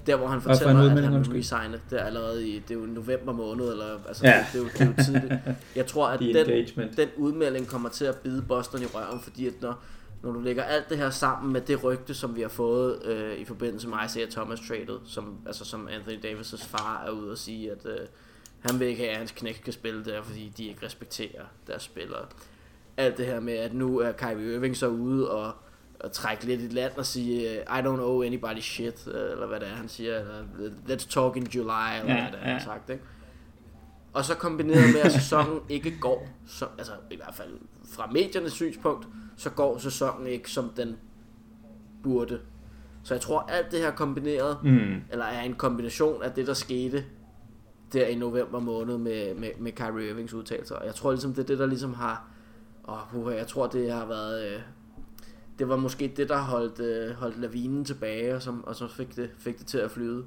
der hvor han Hvad for fortæller, at han undskyld? resigner, det er allerede i, det er jo november måned, eller, altså Ja. det, det, er jo, det er jo tidligt. Jeg tror, at The den, engagement. den udmelding kommer til at bide Boston i røven, fordi at når, når du lægger alt det her sammen med det rygte, som vi har fået øh, i forbindelse med Isaiah Thomas traded, som, altså som Anthony Davis' far er ude og sige, at øh, han vil ikke have, at hans knæk skal spille der, fordi de ikke respekterer deres spillere. Alt det her med, at nu er Kyrie Irving så ude og, og trække lidt i land og sige, I don't owe anybody shit, eller hvad det er, han siger, eller let's talk in July, eller Ja, hvad det er, han ja. sagt, ikke? Og så kombineret med, at sæsonen ikke går, så, altså i hvert fald fra mediernes synspunkt, så går sæsonen ikke, som den burde. Så jeg tror, alt det her kombineret, Mm. eller er en kombination af det, der skete der i november måned med, med, med Kyrie Irvings udtalelser. Jeg tror ligesom, det er det, der ligesom har... Åh, puha, jeg tror, det har været... Øh, det var måske det, der holdt, øh, holdt lavinen tilbage, og, som, og så fik det, fik det til at flyde.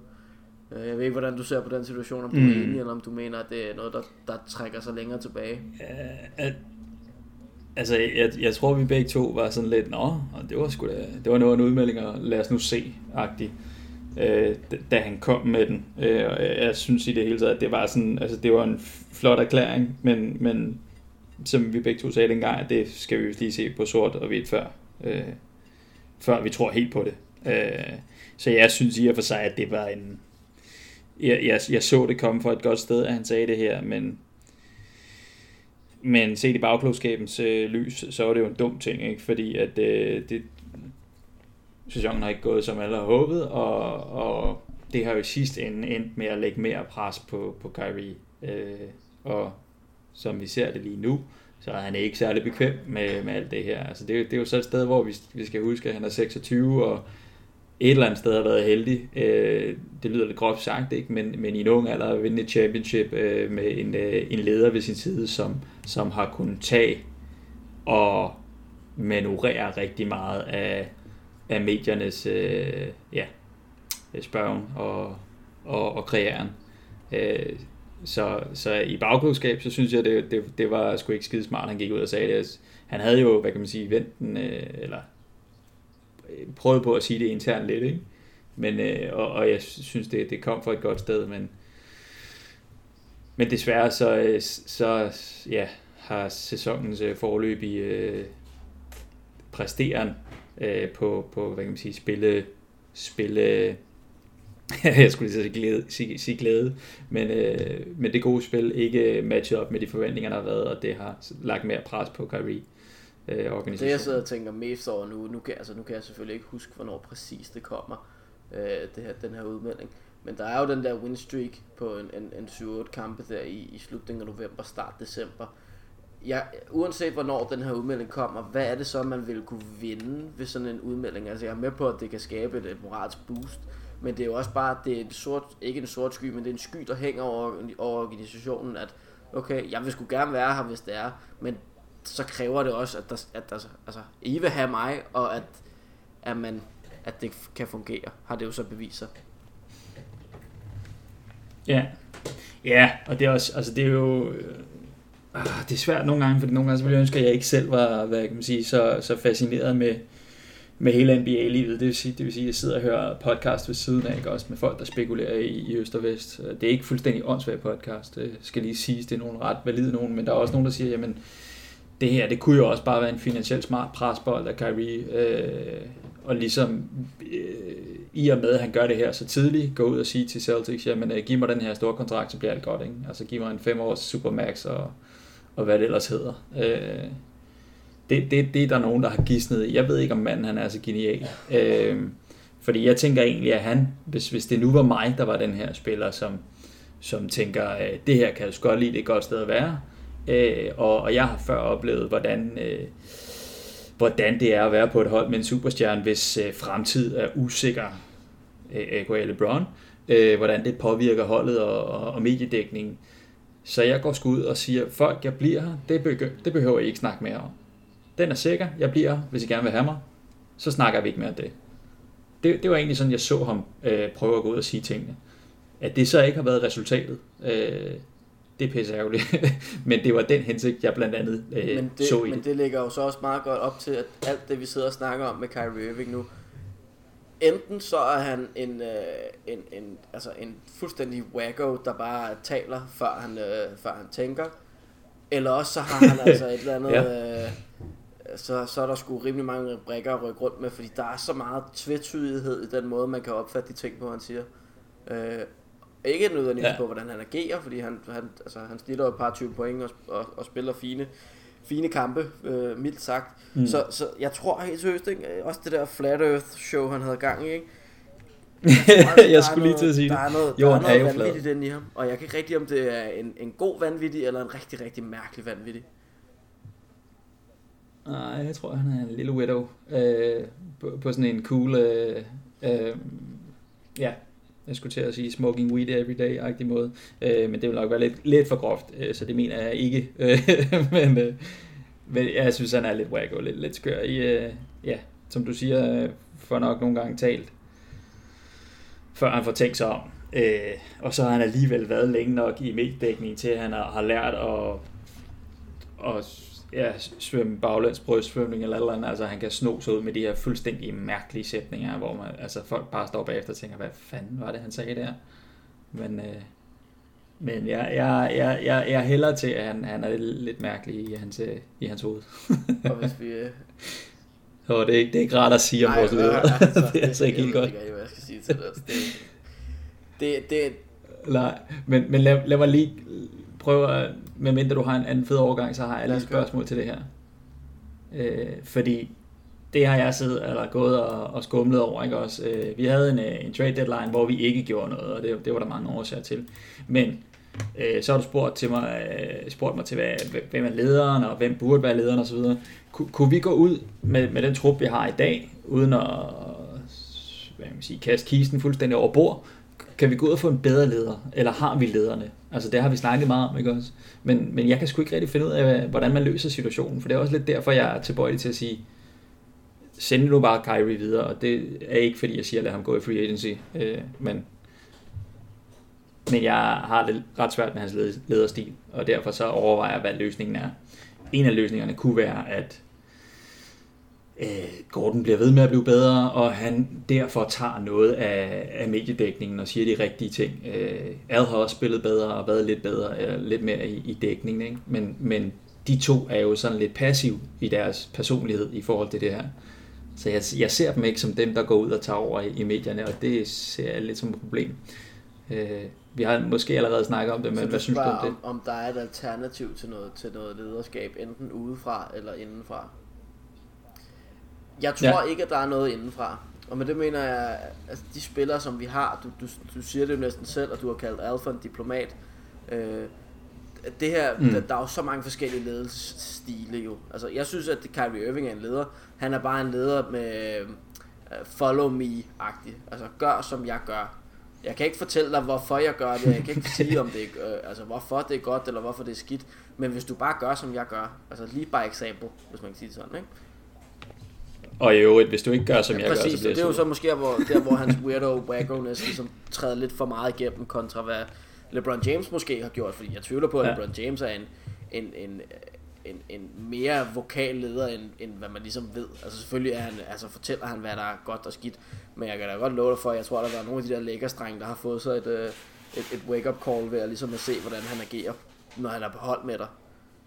Øh, Jeg ved ikke, hvordan du ser på den situation, om du Mm. er enig, eller om du mener, at det er noget, der, der trækker sig længere tilbage. Ja, at, altså, jeg, jeg tror, vi begge to var sådan lidt, nå, og det var sgu da, det var noget af en udmelding, og lad os nu se, agtig, øh, da- han kom med den. Øh, og jeg, synes i det hele taget, at det var sådan, altså, det var en flot erklæring, men, men som vi begge to sagde dengang, at det skal vi lige se på sort og hvidt før, øh, før vi tror helt på det. Øh, så jeg synes i og for sig, at det var en, jeg, jeg, jeg så det komme fra et godt sted, at han sagde det her, men men set i bagklogskabens øh, lys, så var det jo en dum ting, ikke? fordi at øh, det, sæsonen har ikke gået, som alle har håbet, og, og det har jo i sidste ende endt med at lægge mere pres på, på Kyrie. Øh, og som vi ser det lige nu, så er han ikke særlig bekvem med, med alt det her. Altså det, det er jo så et sted, hvor vi, vi skal huske, at han er 26, og et eller andet sted har været heldig. Øh, det lyder lidt groft sagt, ikke? Men, men i en ung alder at vinde et championship øh, med en, øh, en leder ved sin side, som, som har kunnet tage og manøvrere rigtig meget af, af mediernes øh, ja, spørgen og, og, og kreeren. Øh, så, så i bagklodskab, så synes jeg, det, det, det var sgu ikke skide smart, han gik ud og sagde det. Han havde jo, hvad kan man sige, vendt den, øh, eller øh, prøvet på at sige det internt lidt, ikke? Men, øh, og, og jeg synes, det, det kom fra et godt sted, men, men desværre så, øh, så ja, har sæsonens øh, forløb i øh, præsteren øh, på, på, hvad kan man sige, spille, spille jeg skulle lige sige glæde, sige, sige glæde men, øh, men det gode spil ikke matchet op med de forventninger, der har været, og det har lagt mere pres på Kyrie øh, Det jeg sidder og tænker mest over nu, nu kan, altså, nu kan jeg selvfølgelig ikke huske, hvornår præcis det kommer, øh, det her, den her udmelding. Men der er jo den der win streak på en, en, en 7-8 kampe der i, i slutningen af november, start december. Ja, uanset hvornår den her udmelding kommer, hvad er det så, man vil kunne vinde ved sådan en udmelding? Altså jeg er med på, at det kan skabe et, et moralsk boost, men det er jo også bare, det er en sort, ikke en sort sky, men det er en sky, der hænger over, over organisationen, at okay, jeg vil sgu gerne være her, hvis det er, men så kræver det også, at der, at der altså, I vil have mig, og at, at, man, at det kan fungere, har det jo så beviser. Ja. ja, og det er også, altså det er jo, øh, ah, det er svært nogle gange, fordi nogle gange så ville jeg ønske, at jeg ikke selv var, hvad kan man sige, så, så fascineret med, med hele NBA-livet. Det vil sige, det vil sige, at jeg sidder og hører podcast ved siden af, ikke? også med folk, der spekulerer i, i øst og vest. Det er ikke fuldstændig åndssvagt podcast, det skal lige siges, det er nogle ret valide nogen, men der er også nogen, der siger, jamen, det her, det kunne jo også bare være en finansielt smart presbold af Kyrie, øh, og ligesom øh, i og med, at han gør det her så tidligt, gå ud og sige til Celtics, jamen øh, giv mig den her store kontrakt, så bliver alt godt, ikke? Altså giv mig en fem års supermax og, og hvad det ellers hedder. Øh, det, det, det er der nogen, der har gidsnet i. Jeg ved ikke, om manden han er så genial. Øh, fordi jeg tænker egentlig, at han, hvis, hvis det nu var mig, der var den her spiller, som, som tænker, øh, det her kan jeg godt lide, det er et godt sted at være, Øh, og, og jeg har før oplevet, hvordan, øh, hvordan det er at være på et hold med en superstjerne, hvis øh, fremtid er usikker, øh, A.K.A. LeBron, øh, hvordan det påvirker holdet og, og, og mediedækningen. Så jeg går sgu ud og siger, folk, jeg bliver her, det, behøver, det behøver I ikke snakke mere om. Den er sikker, jeg bliver her, hvis I gerne vil have mig. Så snakker vi ikke mere om det. Det, det var egentlig sådan, jeg så ham øh, prøve at gå ud og sige tingene. At det så ikke har været resultatet, øh, det er pisse ærgerligt. men det var den hensigt, jeg blandt andet øh, men det, så i Men det. det ligger jo så også meget godt op til, at alt det, vi sidder og snakker om med Kyrie Irving nu, enten så er han en, øh, en, en, altså en fuldstændig wacko, der bare taler, før han, øh, før han tænker, eller også så har han altså et eller andet... ja. øh, så, så er der sgu rimelig mange brækker at rykke rundt med, fordi der er så meget tvetydighed i den måde, man kan opfatte de ting på, han siger. Øh, ikke nødvendigvis ja. på, hvordan han agerer, fordi han, han, altså, han stiller et par 20 point og, og, og spiller fine, fine kampe, øh, mildt sagt. Mm. Så, så jeg tror helt seriøst, ikke? også det der Flat Earth show, han havde gang i, ikke? Jeg, jeg skulle lige til at sige der er noget, Jo, der er er noget jo flad. vanvittigt inde i ham, og jeg kan ikke rigtig om det er en, en god vanvittig, eller en rigtig, rigtig mærkelig vanvittig. Nej, jeg tror, han er en lille widow. Øh, på, på sådan en cool... Øh, øh, ja, jeg skulle til at sige smoking weed every day-agtig måde. Øh, men det vil nok være lidt, lidt for groft, øh, så det mener jeg ikke. Øh, men, øh, men jeg synes, han er lidt wacko, lidt, lidt skør i... Øh, ja, som du siger, øh, får nok nogle gange talt, før han får tænkt sig om. Øh, og så har han alligevel været længe nok i mediedækning til, at han har, har lært at, at ja, svømme baglæns brystsvømning eller eller andet. Altså han kan sno sig ud med de her fuldstændig mærkelige sætninger, hvor man, altså, folk bare står bagefter og tænker, hvad fanden var det, han sagde der? Men, øh, men jeg, jeg, jeg, jeg, jeg hælder til, at han, han er lidt mærkelig i hans, øh, i hans hoved. Og hvis vi... Øh, Så det er, ikke, det er ikke rart at sige om vores lyder. altså, det er altså ikke jeg helt ved godt. ikke rigtig, hvad jeg skal sige til det. Altså, det, det, det, Nej, men, men lad, lad mig lige prøve at, medmindre du har en anden fed overgang, så har jeg lige et spørgsmål til det her. Øh, fordi det har jeg siddet eller gået og, og skumlet over, ikke også? Øh, vi havde en, øh, en trade deadline, hvor vi ikke gjorde noget, og det, det var der mange årsager til. Men øh, så har du spurgt, til mig, øh, spurgt mig til, hvad, hvem er lederen, og hvem burde være lederen osv. Ku, kunne vi gå ud med, med den trup, vi har i dag, uden at hvad man sige, kaste kisten fuldstændig over bord, kan vi gå ud og få en bedre leder, eller har vi lederne? Altså det har vi snakket meget om, ikke også? Men, men jeg kan sgu ikke rigtig finde ud af, hvordan man løser situationen, for det er også lidt derfor, jeg er tilbøjelig til at sige, send nu bare Kyrie videre, og det er ikke fordi, jeg siger, lad ham gå i free agency, øh, men, men jeg har det ret svært med hans lederstil, og derfor så overvejer jeg, hvad løsningen er. En af løsningerne kunne være, at Gordon bliver ved med at blive bedre, og han derfor tager noget af, af mediedækningen og siger de rigtige ting. Øh, Al har også spillet bedre og været lidt bedre, eller lidt mere i, i dækningen, ikke? Men, men de to er jo sådan lidt passiv i deres personlighed i forhold til det her. Så jeg, jeg ser dem ikke som dem, der går ud og tager over i, i medierne, og det ser jeg lidt som et problem. Øh, vi har måske allerede snakket om det, men hvad synes du om det? om, om der er et alternativ til noget, til noget lederskab, enten udefra eller indenfra? Jeg tror Ja. ikke, at der er noget indenfra. Og med det mener jeg, altså de spillere, som vi har, du, du, du siger det jo næsten selv, og du har kaldt Alfa en diplomat. Øh, det her, Mm. der, der er jo så mange forskellige ledelsesstile jo. Altså, jeg synes, at Kyrie Irving er en leder. Han er bare en leder med uh, follow me-agtig. Altså, gør som jeg gør. Jeg kan ikke fortælle dig, hvorfor jeg gør det. Jeg kan ikke sige, om det er, øh, altså, hvorfor det er godt, eller hvorfor det er skidt. Men hvis du bare gør, som jeg gør. Altså, lige by eksempel, hvis man kan sige det sådan, ikke? Og i øvrigt, hvis du ikke gør, som Ja, jeg gør, så præcis, bliver det er jo så måske, hvor, der, hvor hans weirdo wackoness ligesom træder lidt for meget igennem, kontra hvad LeBron James måske har gjort, fordi jeg tvivler på, at Ja. ja. LeBron James er en, en, en, en, en mere vokal leder, end, end hvad man ligesom ved. Altså selvfølgelig er han, altså fortæller han, hvad der er godt og skidt, men jeg kan da godt love dig for, jeg tror, der er nogle af de der lækkerstrenge, der har fået sig et, øh, et, et wake-up call ved at ligesom at se, hvordan han agerer, når han er på hold med dig.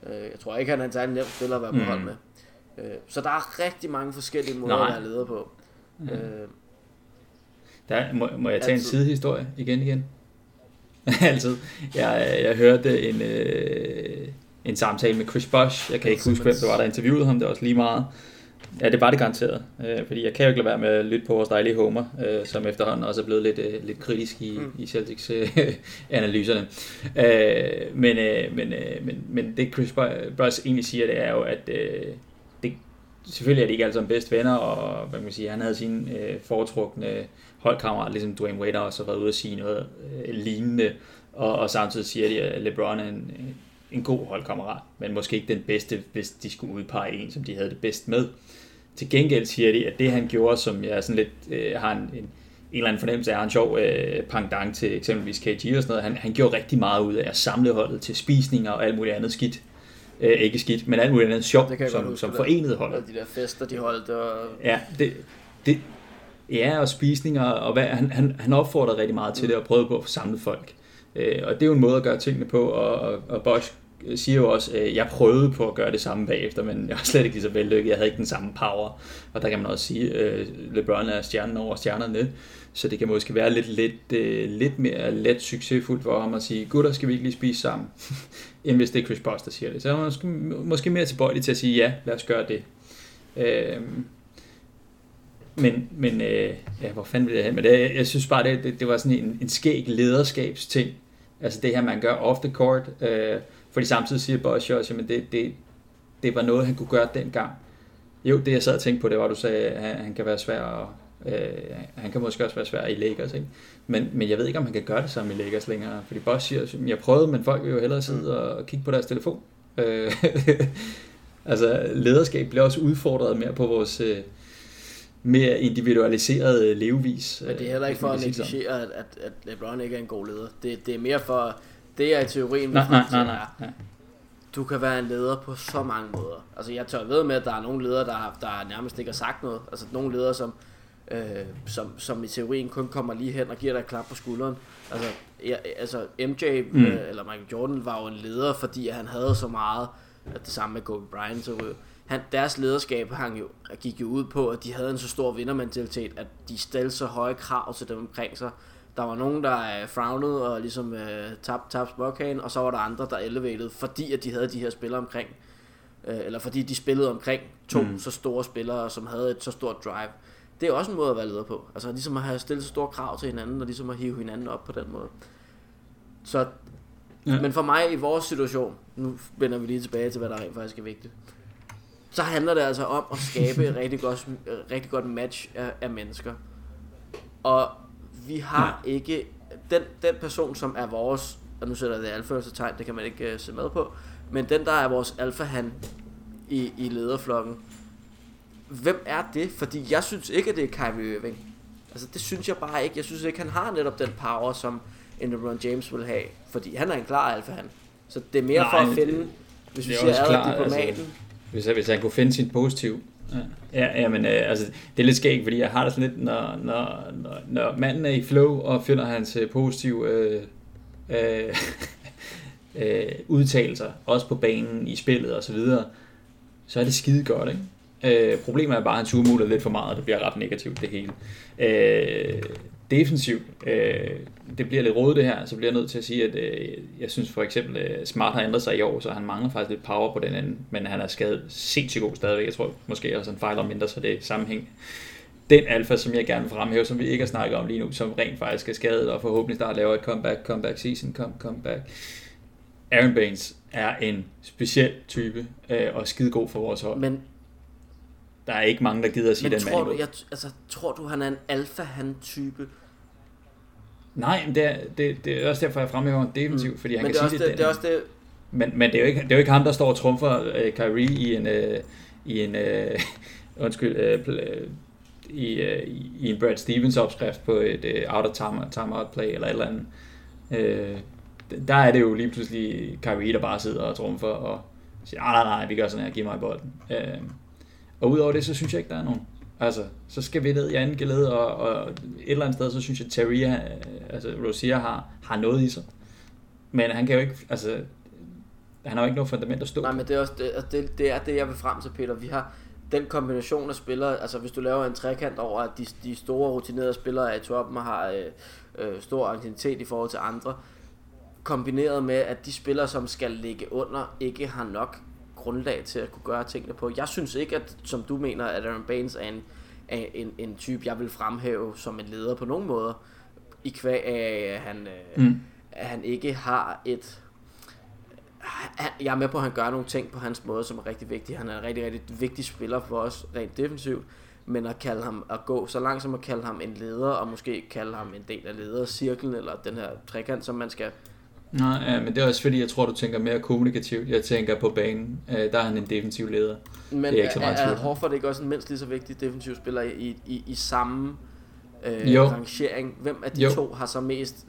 Øh, Jeg tror ikke, han er en særlig nem spiller at være på Mm. hold med. Øh, Så der er rigtig mange forskellige måder Nej. at være leder på. Øh, Der, må, må jeg tage en Altid. sidehistorie igen igen? Altid. Jeg, jeg hørte en, øh, en samtale med Chris Bosh. Jeg kan ikke huske, hvem det var, der interviewede ham. Det var også lige meget. Ja, det var det garanteret. Øh, fordi jeg kan jo ikke lade være med at lytte på vores dejlige Homer, øh, som efterhånden også er blevet lidt, øh, lidt kritisk i, mm. Mm. i Celtics øh, analyserne. Øh, men, øh, men, øh, men, men det Chris Bosh egentlig siger, det er jo, at øh, selvfølgelig er de ikke alle sammen bedste venner, og hvad kan man sige, han havde sin øh, foretrukne holdkammerat, ligesom Dwayne Wade også har været ude at sige noget øh, lignende, og, og samtidig siger de, at LeBron er en, en god holdkammerat, men måske ikke den bedste, hvis de skulle udpege en, som de havde det bedst med. Til gengæld siger de, at det han gjorde, som jeg sådan lidt øh, har en, en, eller anden fornemmelse af, en sjov øh, pangdang til eksempelvis KG og sådan noget. Han, han gjorde rigtig meget ud af at samle holdet til spisninger og alt muligt andet skidt. Øh, ikke skidt, men alt muligt andet sjov, som, som forenede holdet. De der fester, de holdt. Og... Ja, det, det, ja, og spisninger, og hvad, han, han, han opfordrede rigtig meget til det og prøvede på at få samlet folk. Øh, og det er jo en måde at gøre tingene på, og, og, og Bosch siger jo også, at jeg prøvede på at gøre det samme bagefter, men jeg var slet ikke lige så vellykket. Jeg havde ikke den samme power. Og der kan man også sige, at LeBron er stjernen over stjernerne. Så det kan måske være lidt, lidt, øh, lidt mere let succesfuldt for ham at sige, gutter, skal vi ikke lige spise sammen? End hvis det er Chris Bosh, der siger det. Så er han måske, måske mere tilbøjelig til at sige, ja, lad os gøre det. Øh, men, men øh, ja, hvor fanden vil jeg hen med det? Jeg synes bare, det, det, det var sådan en, en skæg lederskabsting. Altså det her, man gør off the court. Øh, fordi samtidig siger Bosch også, at det, det, det var noget, han kunne gøre dengang. Jo, det jeg sad og tænkte på, det var, at du sagde, at han, han kan være svær at, øh, han kan måske også være svær i Lakers, ikke? Men, men jeg ved ikke, om han kan gøre det samme i Lakers længere. Fordi Bosch siger, at jeg prøvede, men folk vil jo hellere sidde mm. og kigge på deres telefon. Øh, altså, lederskab bliver også udfordret mere på vores... Øh, mere individualiseret levevis. Men det er heller ikke for at negligere, at, at, at LeBron ikke er en god leder. Det, det er mere for, det er i teorien nej, nej, nej, nej, nej. Du kan være en leder på så mange måder. Altså jeg tør ved med, at der er nogle ledere, der, der nærmest ikke har sagt noget. Altså nogle ledere, som, øh, som, som i teorien kun kommer lige hen og giver dig et klap på skulderen. Altså, ja, altså MJ mm. øh, eller Michael Jordan var jo en leder, fordi han havde så meget, at det samme med Kobe Bryant, så han, deres lederskab hang jo, gik jo ud på, at de havde en så stor vindermentalitet, at de stillede så høje krav til dem omkring sig, der var nogen, der uh, frownede og ligesom uh, tabte tab og så var der andre, der elevated, fordi at de havde de her spillere omkring. Uh, eller fordi de spillede omkring to mm. så store spillere, som havde et så stort drive. Det er også en måde at være leder på. Altså ligesom at have stillet så store krav til hinanden, og ligesom at hive hinanden op på den måde. Så, ja. men for mig i vores situation, nu vender vi lige tilbage til, hvad der rent faktisk er vigtigt, så handler det altså om at skabe et rigtig godt, rigtig godt match af, af mennesker. Og vi har ja. ikke den, den person, som er vores, og nu sætter jeg det alfa tegn, det kan man ikke uh, se med på, men den, der er vores alfa han i, i lederflokken, hvem er det? Fordi jeg synes ikke, at det er Kyrie Irving. Altså, det synes jeg bare ikke. Jeg synes ikke, han har netop den power, som en LeBron James vil have. Fordi han er en klar alfa han. Så det er mere Nej, for at finde, hvis vi siger ad diplomaten. Altså, hvis, hvis han kunne finde sin positiv Ja, ja men øh, altså, det er lidt skægt, fordi jeg har det sådan lidt, når, når, når, når manden er i flow og finder hans øh, positive øh, øh, øh, udtalelser, også på banen, i spillet og så videre, så er det skide godt, ikke? Øh, problemet er bare, at han surmuler lidt for meget, og det bliver ret negativt det hele. Øh, defensivt, øh, det bliver lidt rodet det her, så bliver jeg nødt til at sige, at øh, jeg synes for eksempel, øh, Smart har ændret sig i år, så han mangler faktisk lidt power på den anden, men han er skadet sindssygt god stadigvæk. Jeg tror måske også, han fejler mindre, så det er sammenhæng. Den alfa, som jeg gerne vil fremhæve, som vi ikke har snakket om lige nu, som rent faktisk er skadet, og forhåbentlig snart laver et comeback, comeback season, come, comeback. Aaron Baines er en speciel type, øh, og skide god for vores hold. Men der er ikke mange, der gider at sige men den tror du, jeg, altså, tror du, han er en alfa-han-type? Nej, men det er, det, det er også derfor, jeg fremhæver defensivt, mm. fordi han men kan det sige det. Det, det er også det... Men, men det, er jo ikke, det er jo ikke ham, der står og trumfer uh, Kyrie i en, uh, i en uh, undskyld, uh, i, uh, i en Brad Stevens opskrift på et uh, out of time, timeout play eller et eller andet. Uh, der er det jo lige pludselig Kyrie, der bare sidder og trumfer og siger, nej, nej, nej, vi gør sådan her, giv mig bolden. Uh, og udover det, så synes jeg ikke, der er nogen. Altså, så skal vi ned i anden geled, og, og et eller andet sted, så synes jeg, at Terry, altså Rosier har, har noget i sig. Men han kan jo ikke, altså, han har jo ikke noget fundament at stå Nej, men det er, også, det, altså, det, det er det, jeg vil frem til, Peter. Vi har den kombination af spillere, altså hvis du laver en trekant over, at de, de store rutinerede spillere er i toppen og har øh, øh, stor aktivitet i forhold til andre, kombineret med, at de spillere, som skal ligge under, ikke har nok grundlag til at kunne gøre tingene på. Jeg synes ikke, at som du mener, at Aaron Baines er en, er en, en type, jeg vil fremhæve som en leder på nogen måder, i kvæg af, at han, øh, mm. at han ikke har et... Jeg er med på, at han gør nogle ting på hans måde, som er rigtig vigtige. Han er en rigtig, rigtig vigtig spiller for os, rent defensivt. Men at kalde ham at gå så langt som at kalde ham en leder, og måske kalde ham en del af ledercirklen, eller den her trekant, som man skal Nej, ja, men det er også fordi, jeg tror, du tænker mere kommunikativt. Jeg tænker på banen, øh, der er han en defensiv leder. Men det er, ikke så meget er, er Horford ikke også en mindst lige så vigtig defensiv spiller i, i, i samme øh, rangering. Hvem af de jo. to har så mest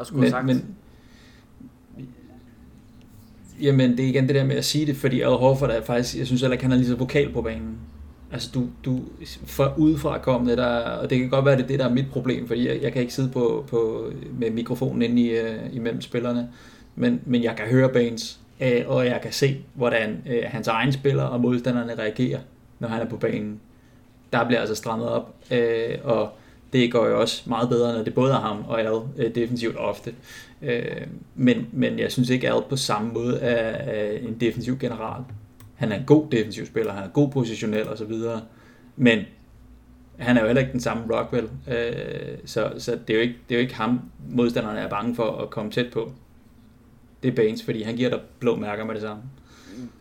at skulle men, sagt? Men, jamen, det er igen det der med at sige det, fordi Al Horford er faktisk, jeg synes heller ikke, han er lige så vokal på banen. Altså, du, du for udefra kommende, der, og det kan godt være, det er det, der er mit problem, fordi jeg, jeg kan ikke sidde på, på, med mikrofonen inde i, uh, imellem spillerne, men, men jeg kan høre Baines, uh, og jeg kan se, hvordan uh, hans egen spiller og modstanderne reagerer, når han er på banen. Der bliver altså strammet op, uh, og det går jo også meget bedre, når det både er ham og Al uh, defensivt ofte. Uh, men, men jeg synes ikke, Al på samme måde er, er en defensiv general. Han er en god defensiv spiller, han er god positionel og så videre, men han er jo heller ikke den samme Rockwell, øh, så, så det, er jo ikke, det er jo ikke ham, modstanderne er bange for at komme tæt på. Det er Baines, fordi han giver dig blå mærker med det samme.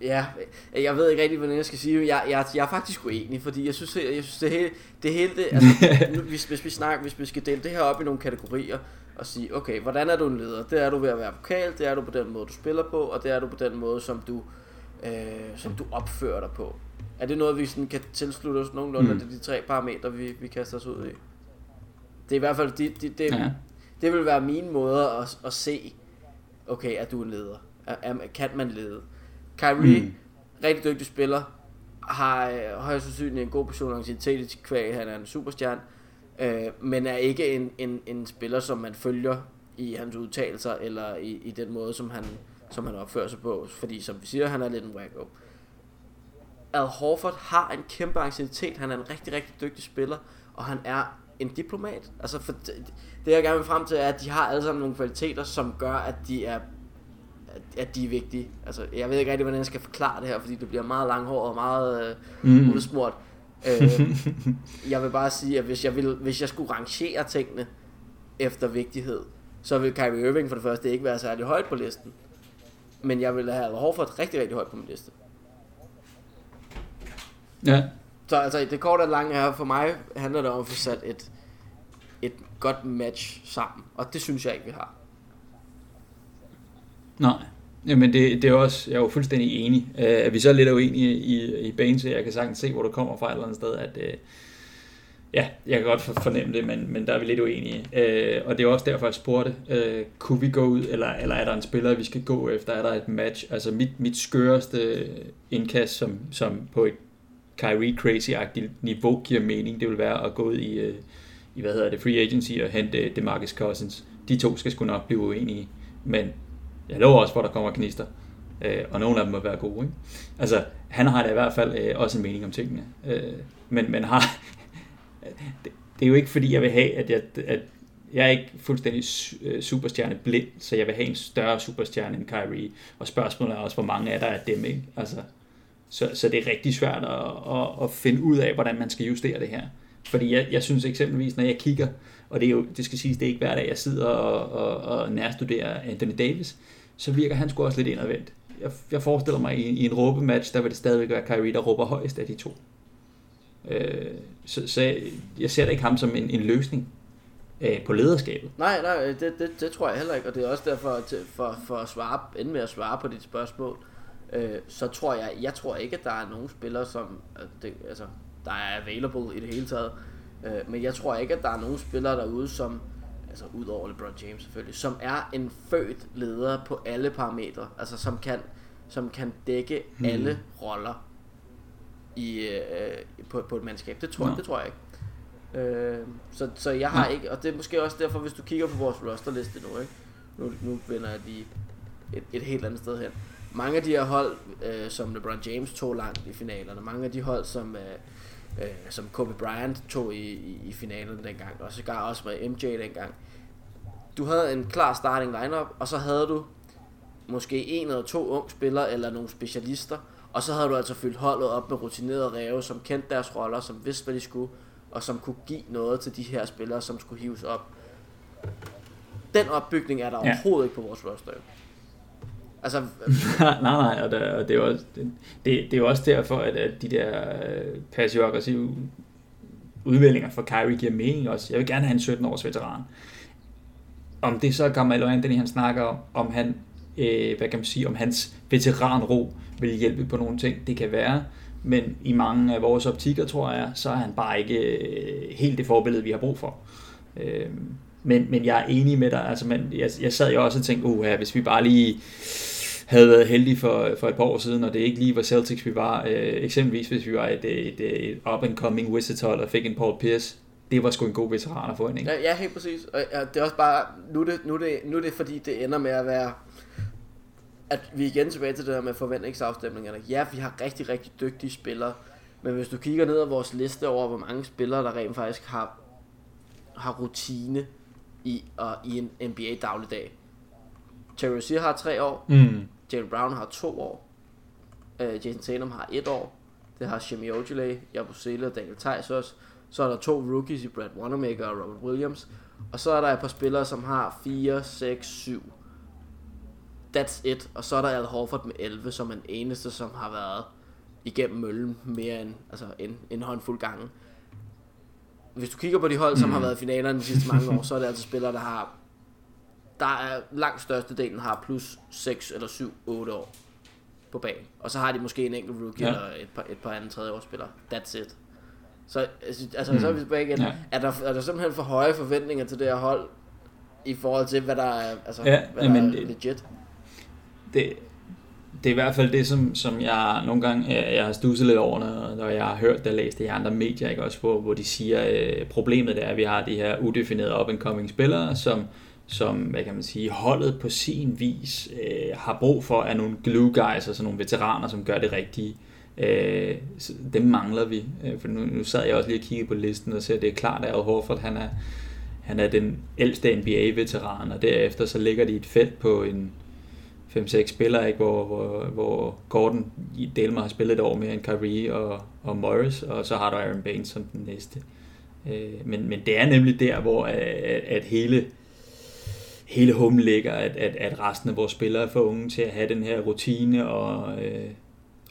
Ja, jeg ved ikke rigtig, hvad jeg skal sige. Jeg, jeg, jeg er faktisk uenig, fordi jeg synes, jeg synes det hele, det hele det, altså, nu, hvis, hvis, vi snakker, hvis vi skal dele det her op i nogle kategorier, og sige, okay, hvordan er du en leder? Det er du ved at være vokal, det er du på den måde, du spiller på, og det er du på den måde, som du, øh, som du opfører dig på. Er det noget, vi sådan kan tilslutte os nogenlunde, mm. af de tre parametre, vi, vi kaster os ud i? Det er i hvert fald, det, det, det, ja. det vil være min måde at, at se, okay, er du en leder? Er, er, kan man lede? Kyrie, mm. rigtig dygtig spiller, har øh, højst sandsynligt en god position i kvæg, han er en superstjerne, øh, men er ikke en, en, en spiller, som man følger i hans udtalelser, eller i, i den måde, som han, som han opfører sig på, fordi som vi siger, han er lidt en wacko. Al Horford har en kæmpe anciennitet, han er en rigtig, rigtig dygtig spiller, og han er en diplomat. Altså for det, det jeg gerne vil frem til er, at de har alle sammen nogle kvaliteter, som gør, at de er at de er vigtige. Altså, jeg ved ikke rigtig, hvordan jeg skal forklare det her, fordi det bliver meget langhåret og meget øh, mm. udsmurt. Øh, jeg vil bare sige, at hvis jeg, vil, hvis jeg skulle rangere tingene efter vigtighed, så vil Kyrie Irving for det første ikke være særlig højt på listen. Men jeg vil have Horford rigtig, rigtig højt på min liste. Ja. Så altså, det korte og lange her, for mig handler det om at få sat et, et godt match sammen. Og det synes jeg ikke, vi har. Nej. Jamen det, det er også, jeg er jo fuldstændig enig. Uh, at vi så er lidt uenige i, i banen, så jeg kan sagtens se, hvor du kommer fra et eller andet sted, at uh, ja, jeg kan godt fornemme det, men, men der er vi lidt uenige. Øh, og det er også derfor, jeg spurgte, øh, kunne vi gå ud, eller, eller er der en spiller, vi skal gå efter? Er der et match? Altså mit, mit skøreste indkast, som, som på et Kyrie crazy-agtigt niveau giver mening, det vil være at gå ud i, øh, i hvad hedder det, free agency og hente øh, DeMarcus Cousins. De to skal sgu nok blive uenige, men jeg lover også, hvor der kommer knister. Øh, og nogle af dem må være gode. Ikke? Altså, han har da i hvert fald øh, også en mening om tingene. Øh, men, men har det, det er jo ikke fordi, jeg vil have, at jeg, at jeg er ikke fuldstændig øh, superstjerne blind, så jeg vil have en større superstjerne end Kyrie. Og spørgsmålet er også, hvor mange af der er dem, ikke? Altså, så, så det er rigtig svært at, at, at finde ud af, hvordan man skal justere det her. Fordi jeg, jeg synes eksempelvis, når jeg kigger, og det, er jo, det skal siges, det er ikke hver dag, jeg sidder og, og, og nærstuderer Anthony Davis, så virker han sgu også lidt indadvendt. Jeg, jeg forestiller mig, i, i en råbematch, der vil det stadigvæk være Kyrie, der råber højst af de to. Øh, så, så jeg, ser da ikke ham som en, en løsning øh, på lederskabet. Nej, nej, det, det, det tror jeg heller ikke, og det er også derfor, at for, for at svare, ende med at svare på dit spørgsmål, øh, så tror jeg, jeg tror ikke, at der er nogen spillere, som, det, altså, der er available i det hele taget, øh, men jeg tror ikke, at der er nogen spillere derude, som altså ud over LeBron James selvfølgelig, som er en født leder på alle parametre, altså som kan, som kan dække hmm. alle roller i, øh, på, på et mandskab. Det tror, no. det tror jeg ikke. Øh, så, så jeg har no. ikke, og det er måske også derfor, hvis du kigger på vores rosterliste nu, ikke? Nu, nu vender jeg lige et, et helt andet sted hen. Mange af de her hold, øh, som LeBron James tog langt i finalerne, mange af de hold, som øh, øh, som Kobe Bryant tog i, i, i finalen dengang, og så gar også med MJ dengang. Du havde en klar starting lineup, og så havde du måske en eller to unge spillere, eller nogle specialister, og så havde du altså fyldt holdet op med rutinerede ræve, som kendte deres roller, som vidste, hvad de skulle, og som kunne give noget til de her spillere, som skulle hives op. Den opbygning er der ja. overhovedet ikke på vores roster. Altså, nej, nej, og, der, og det, er også, det, det, er jo også derfor, at, at de der øh, passive-aggressive udvældinger for Kyrie giver mening også. Jeg vil gerne have en 17-års veteran. Om det så er Carmelo Anthony, han snakker om, om han, øh, hvad kan man sige, om hans veteranro vil hjælpe på nogle ting, det kan være. men i mange af vores optikker, tror jeg, så er han bare ikke øh, helt det forbillede, vi har brug for. Øh, men, men jeg er enig med dig, altså, men jeg, jeg sad jo også og tænkte, uh, hvis vi bare lige havde været heldige for, for et par år siden, og det ikke lige var Celtics, vi var. Øh, eksempelvis hvis vi var et, et, et up-and-coming Wizards hold og fik en Paul Pierce. Det var sgu en god veteran at få ind, ikke? Ja, ja helt præcis. Og ja, det er også bare, nu er det, nu er det, nu er det fordi, det ender med at være, at vi er igen tilbage til det der med forventningsafstemningerne. Ja, vi har rigtig, rigtig dygtige spillere, men hvis du kigger ned ad vores liste over, hvor mange spillere, der rent faktisk har, har rutine i, og, i en NBA dagligdag. Terry Rozier har tre år, Mm. Jalen Brown har to år. Uh, Jason Tatum har et år. Det har Shemi Ojale, Jabusele og Daniel Theis også. Så er der to rookies i Brad Wanamaker og Robert Williams. Og så er der et par spillere, som har 4, 6, 7. That's it. Og så er der Al Horford med 11, som er den eneste, som har været igennem møllen mere end altså en, en håndfuld gange. Hvis du kigger på de hold, som Mm. har været i finalerne de sidste mange år, så er det altså spillere, der har der er langt størstedelen har plus 6 eller 7, 8 år på banen. Og så har de måske en enkelt rookie Ja. eller et par, et par andre tredje årsspillere. That's it. Så altså, altså Mm. så er vi tilbage igen. Ja. Er, der, er der simpelthen for høje forventninger til det her hold, i forhold til, hvad der er, altså, Ja, hvad der men er legit? Det, det er i hvert fald det, som, som jeg nogle gange jeg, jeg har stusset lidt over, når, når jeg har hørt det og læst det i andre medier, ikke? Også, hvor, hvor de siger, øh, problemet er, at vi har de her udefinerede up-and-coming spillere, som, som hvad kan man sige, holdet på sin vis øh, har brug for af nogle glue guys, altså nogle veteraner, som gør det rigtige. Øh, dem mangler vi. Øh, for nu, nu sad jeg også lige og kiggede på listen og ser, at det er klart, at Al Horford, han er, han er den ældste NBA-veteran, og derefter så ligger de et felt på en 5-6 spillere, ikke? Hvor, hvor, hvor Gordon i Delmar har spillet et år mere end Kyrie og, og Morris, og så har du Aaron Baines som den næste. Øh, men, men det er nemlig der, hvor at, at hele, hele home ligger, at, at, at resten af vores spillere er for unge til at have den her rutine og, øh,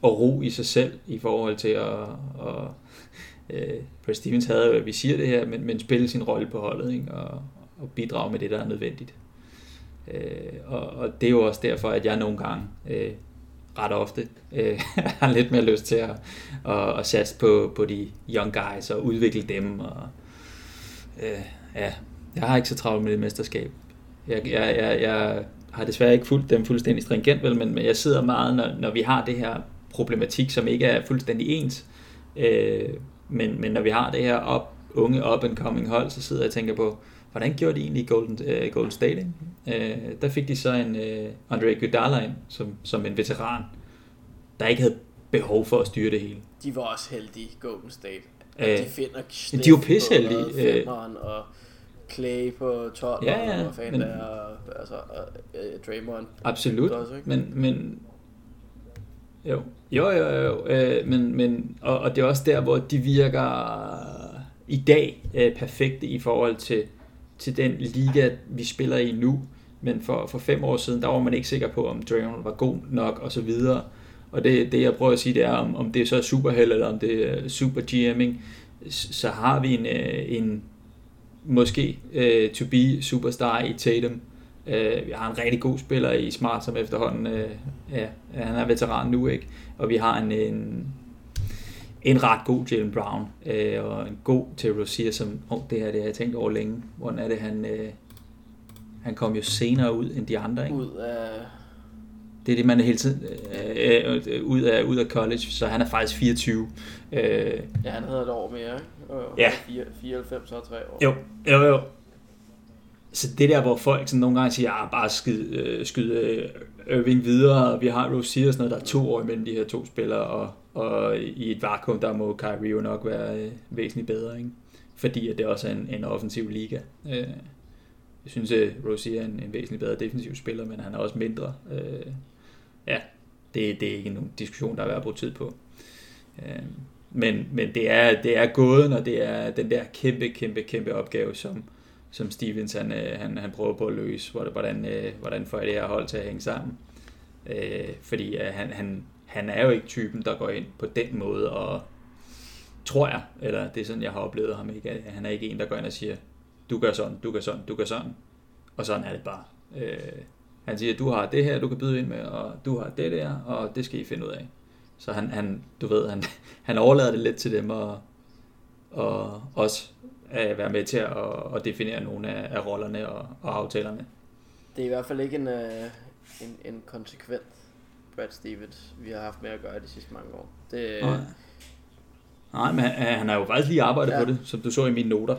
og ro i sig selv i forhold til at, at øh, Brad Stevens havde jo, at vi siger det her, men, men spille sin rolle på holdet ikke? Og, og bidrage med det, der er nødvendigt. Øh, og, og det er jo også derfor, at jeg nogle gange øh, ret ofte øh, har lidt mere lyst til at, at, at satse på, på de young guys og udvikle dem. Og, øh, ja, jeg har ikke så travlt med det mesterskab. Jeg, jeg, jeg, jeg har desværre ikke fulgt dem fuldstændig stringent, vel, men, men jeg sidder meget, når, når vi har det her problematik, som ikke er fuldstændig ens. Øh, men, men når vi har det her op, unge up-and-coming hold, så sidder jeg og tænker på, hvordan gjorde de egentlig i Golden, uh, Golden State? Uh, der fik de så en uh, Andre Iguodala ind, som, som en veteran, der ikke havde behov for at styre det hele. De var også heldige, Golden State. Øh, At de finder Steph de var pisseheldige, øh. femmeren, og Clay på 12, Ja, ja, og fanden men- der er, og, altså, og, uh, Draymond. Absolut, Også, ikke? men, men jo, jo, jo, jo øh, men, men, og, og det er også der, hvor de virker i dag øh, perfekte i forhold til, til den liga, vi spiller i nu. Men for, for fem år siden, der var man ikke sikker på, om Draymond var god nok og så videre. Og det, det jeg prøver at sige, det er, om, om det er så superheld eller om det er super GM'ing, så har vi en, øh, en måske uh, to be superstar i Tatum. Uh, vi har en rigtig god spiller i Smart, som efterhånden uh, ja, han er veteran nu, ikke? Og vi har en, en, en ret god Jalen Brown, uh, og en god Terry Rozier, som, oh, det her det har jeg tænkt over længe. Hvordan er det, han, uh, han kom jo senere ud end de andre, ikke? Ud af... Det er det, man er hele tiden øh, øh, ud, af, ud af college, så han er faktisk 24. Øh, Ja, han havde et år mere, ikke? Og, Ja. 4, 94 og 3 år. Jo, jo, jo. Så det der, hvor folk sådan nogle gange siger, ah, bare skyd, øh, skyd øh, Irving videre, og vi har Rozier og sådan noget, der er to år imellem de her to spillere, og, og i et vakuum, der må Kyrie jo nok være øh, væsentligt bedre, ikke? fordi at det også er en, en offensiv liga. Øh, jeg synes, øh, at Rozier er en, en væsentligt bedre defensiv spiller, men han er også mindre. Øh, ja, det, det er ikke nogen diskussion, der er værd at bruge tid på. Øh, men, men det er, det er gåden, og det er den der kæmpe, kæmpe, kæmpe opgave, som, som Stevens han, øh, han, han prøver på at løse, hvordan, øh, hvordan får jeg det her hold til at hænge sammen. Øh, fordi øh, han, han, han er jo ikke typen, der går ind på den måde, og tror jeg, eller det er sådan, jeg har oplevet ham, ikke? at han er ikke en, der går ind og siger, du gør sådan, du gør sådan, du gør sådan, og sådan er det bare. Øh, han siger, du har det her, du kan byde ind med, og du har det der, og det skal I finde ud af. Så han, han du ved, han, han overlader det lidt til dem og, og også at være med til at, at definere nogle af, af rollerne og, og aftalerne. Det er i hvert fald ikke en, øh, en, en konsekvent Brad Stevens, vi har haft med at gøre de sidste mange år. Det, Nej. Nej, men han, han har jo faktisk lige arbejdet ja. på det, som du så i mine noter.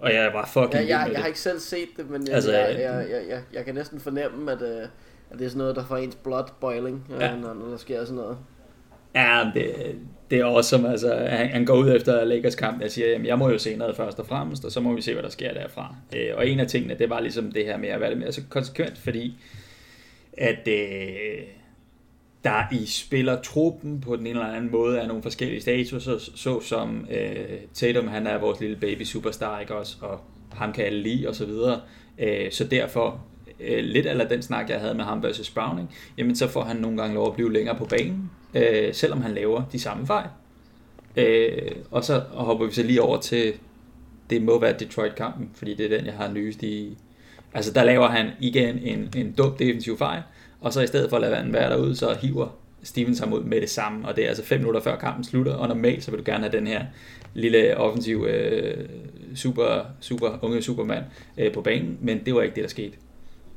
Og jeg var fucking ja, jeg, jeg, jeg har ikke selv set det, men jeg, altså, jeg, jeg, jeg, jeg, jeg kan næsten fornemme, at, uh, at det er sådan noget, der får ens blood boiling, ja. når, når der sker sådan noget. Ja, det, det er awesome. Altså, han, han går ud efter Lakers kamp og siger, jamen, jeg må jo se noget først og fremmest, og så må vi se, hvad der sker derfra. Øh, og en af tingene, det var ligesom det her med at være lidt mere så konsekvent, fordi at øh, der i spiller truppen på den ene eller anden måde er nogle forskellige statuser, så, så som øh, Tatum, han er vores lille baby superstar, ikke også, og ham kan alle lide, og så videre. Øh, så derfor, øh, lidt af den snak, jeg havde med ham versus Browning, jamen så får han nogle gange lov at blive længere på banen, øh, selvom han laver de samme fejl. Øh, og så hopper vi så lige over til, det må være Detroit-kampen, fordi det er den, jeg har nyest i. Altså der laver han igen en, en dum defensiv fejl, og så i stedet for at lade vandet være derude, så hiver Stevens ham ud med det samme, og det er altså 5 minutter før kampen slutter, og normalt så vil du gerne have den her lille offensiv øh, super, super unge supermand øh, på banen, men det var ikke det, der skete.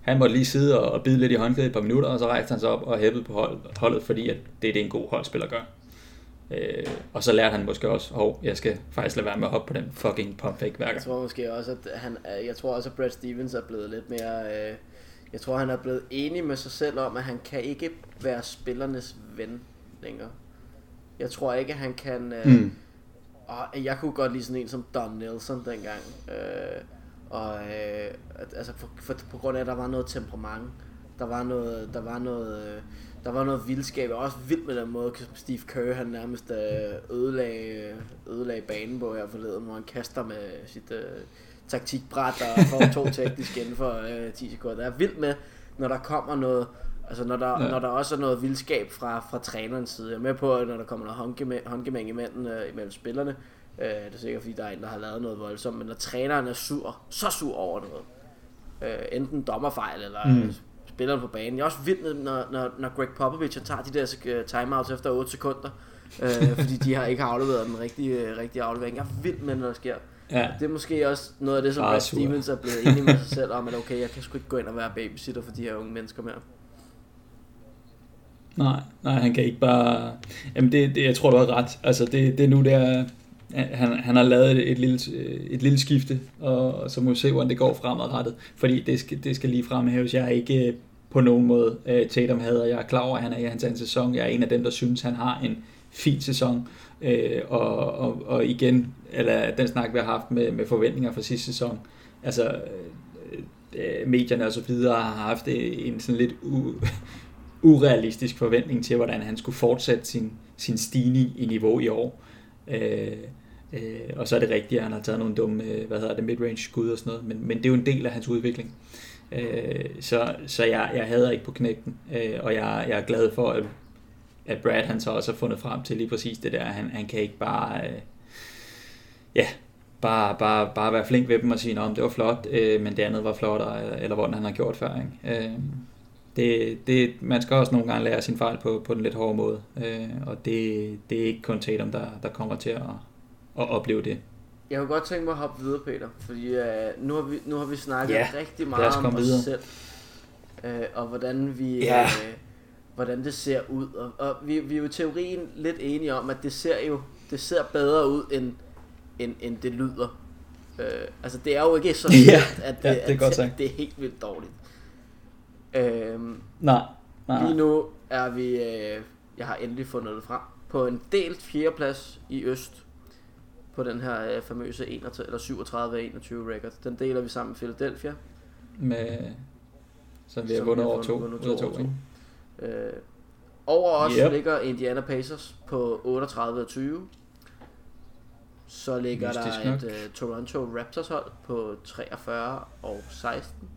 Han måtte lige sidde og bide lidt i håndklædet et par minutter, og så rejste han sig op og hæppede på hold, holdet, fordi at det er det, en god holdspiller gør. Øh, og så lærte han måske også, at jeg skal faktisk lade være med at hoppe på den fucking pump fake værker. Jeg tror måske også, at han, jeg tror også, at Brad Stevens er blevet lidt mere... Øh, jeg tror, han er blevet enig med sig selv om, at han kan ikke være spillernes ven længere. Jeg tror ikke, at han kan... Øh, mm. Og jeg kunne godt lide sådan en som Don Nelson dengang. Øh, og øh, altså for, for, på grund af at der var noget temperament der var noget der var noget øh, der var noget vildskab og også vildt med den måde Steve Kerr han nærmest øh, ødelagde, ødelagde banen på her forleden hvor han kaster med sit øh, taktikbræt og får to teknisk inden for øh, 10 sekunder der er vildt med når der kommer noget Altså når der, ja. når der også er noget vildskab fra, fra trænerens side. Jeg er med på, at når der kommer noget håndgemæng imellem, øh, imellem spillerne, Øh, det er sikkert fordi, der er en, der har lavet noget voldsomt, men når træneren er sur, så sur over noget, øh, enten dommerfejl eller mm. spilleren på banen. Jeg er også vild med, når, når, når Greg Popovich tager de der uh, timeouts efter 8 sekunder, øh, fordi de har ikke afleveret den rigtige, uh, rigtige aflevering. Jeg er vild med, når der sker. Ja. Det er måske også noget af det, som Brad Stevens er blevet enig med sig selv om, at okay, jeg kan sgu ikke gå ind og være babysitter for de her unge mennesker mere. Nej, nej, han kan ikke bare... Jamen, det, det jeg tror, du har ret. Altså, det, det er nu, der han, han har lavet et, et, lille, et lille skifte, og, og så må vi se, hvordan det går fremadrettet. Fordi det skal, det skal lige fremhæves. Jeg er ikke øh, på nogen måde uh, Tatum hader. Jeg er klar over, at han er i hans anden sæson. Jeg er en af dem, der synes, han har en fin sæson. Øh, og, og, og igen, eller den snak, vi har haft med, med forventninger fra sidste sæson. Altså, øh, øh medierne og så videre har haft en sådan lidt u, urealistisk forventning til, hvordan han skulle fortsætte sin, sin stigning i niveau i år. Øh, øh, og så er det rigtigt, at han har taget nogle dumme, øh, hvad hedder det, midrange skud og sådan noget, men, men det er jo en del af hans udvikling. Øh, så så jeg, jeg hader ikke på knægten, øh, og jeg, jeg er glad for, at, at Brad han så også har fundet frem til lige præcis det der. Han, han kan ikke bare, øh, ja, bare, bare, bare være flink ved dem og sige, om det var flot, øh, men det andet var flottere, eller, eller hvordan han har gjort før. Ikke? Øh, det, det, man skal også nogle gange lære sin fejl på, på den lidt hårde måde, øh, og det, det er ikke kun Tatum, der, der kommer til at, at opleve det. Jeg kunne godt tænke mig at hoppe videre, Peter, fordi uh, nu, har vi, nu har vi snakket ja, rigtig meget om os videre. selv, uh, og hvordan vi... Ja. Uh, hvordan det ser ud, og, og vi, vi er jo i teorien lidt enige om, at det ser jo det ser bedre ud, end, end, end det lyder. Uh, altså det er jo ikke så ja, at, det, ja, det, er at, at det er helt vildt dårligt. Øhm, nej, nej. Lige nu er vi, øh, jeg har endelig fundet det frem, på en delt fjerdeplads i Øst på den her øh, famøse 31, eller 37-21 record. Den deler vi sammen med Philadelphia. Med, så vi har vundet over to. Vundet to, to, to. Øh, over os yep. ligger Indiana Pacers på 38 Så ligger Mystisk der et uh, Toronto Raptors hold på 43 og 16.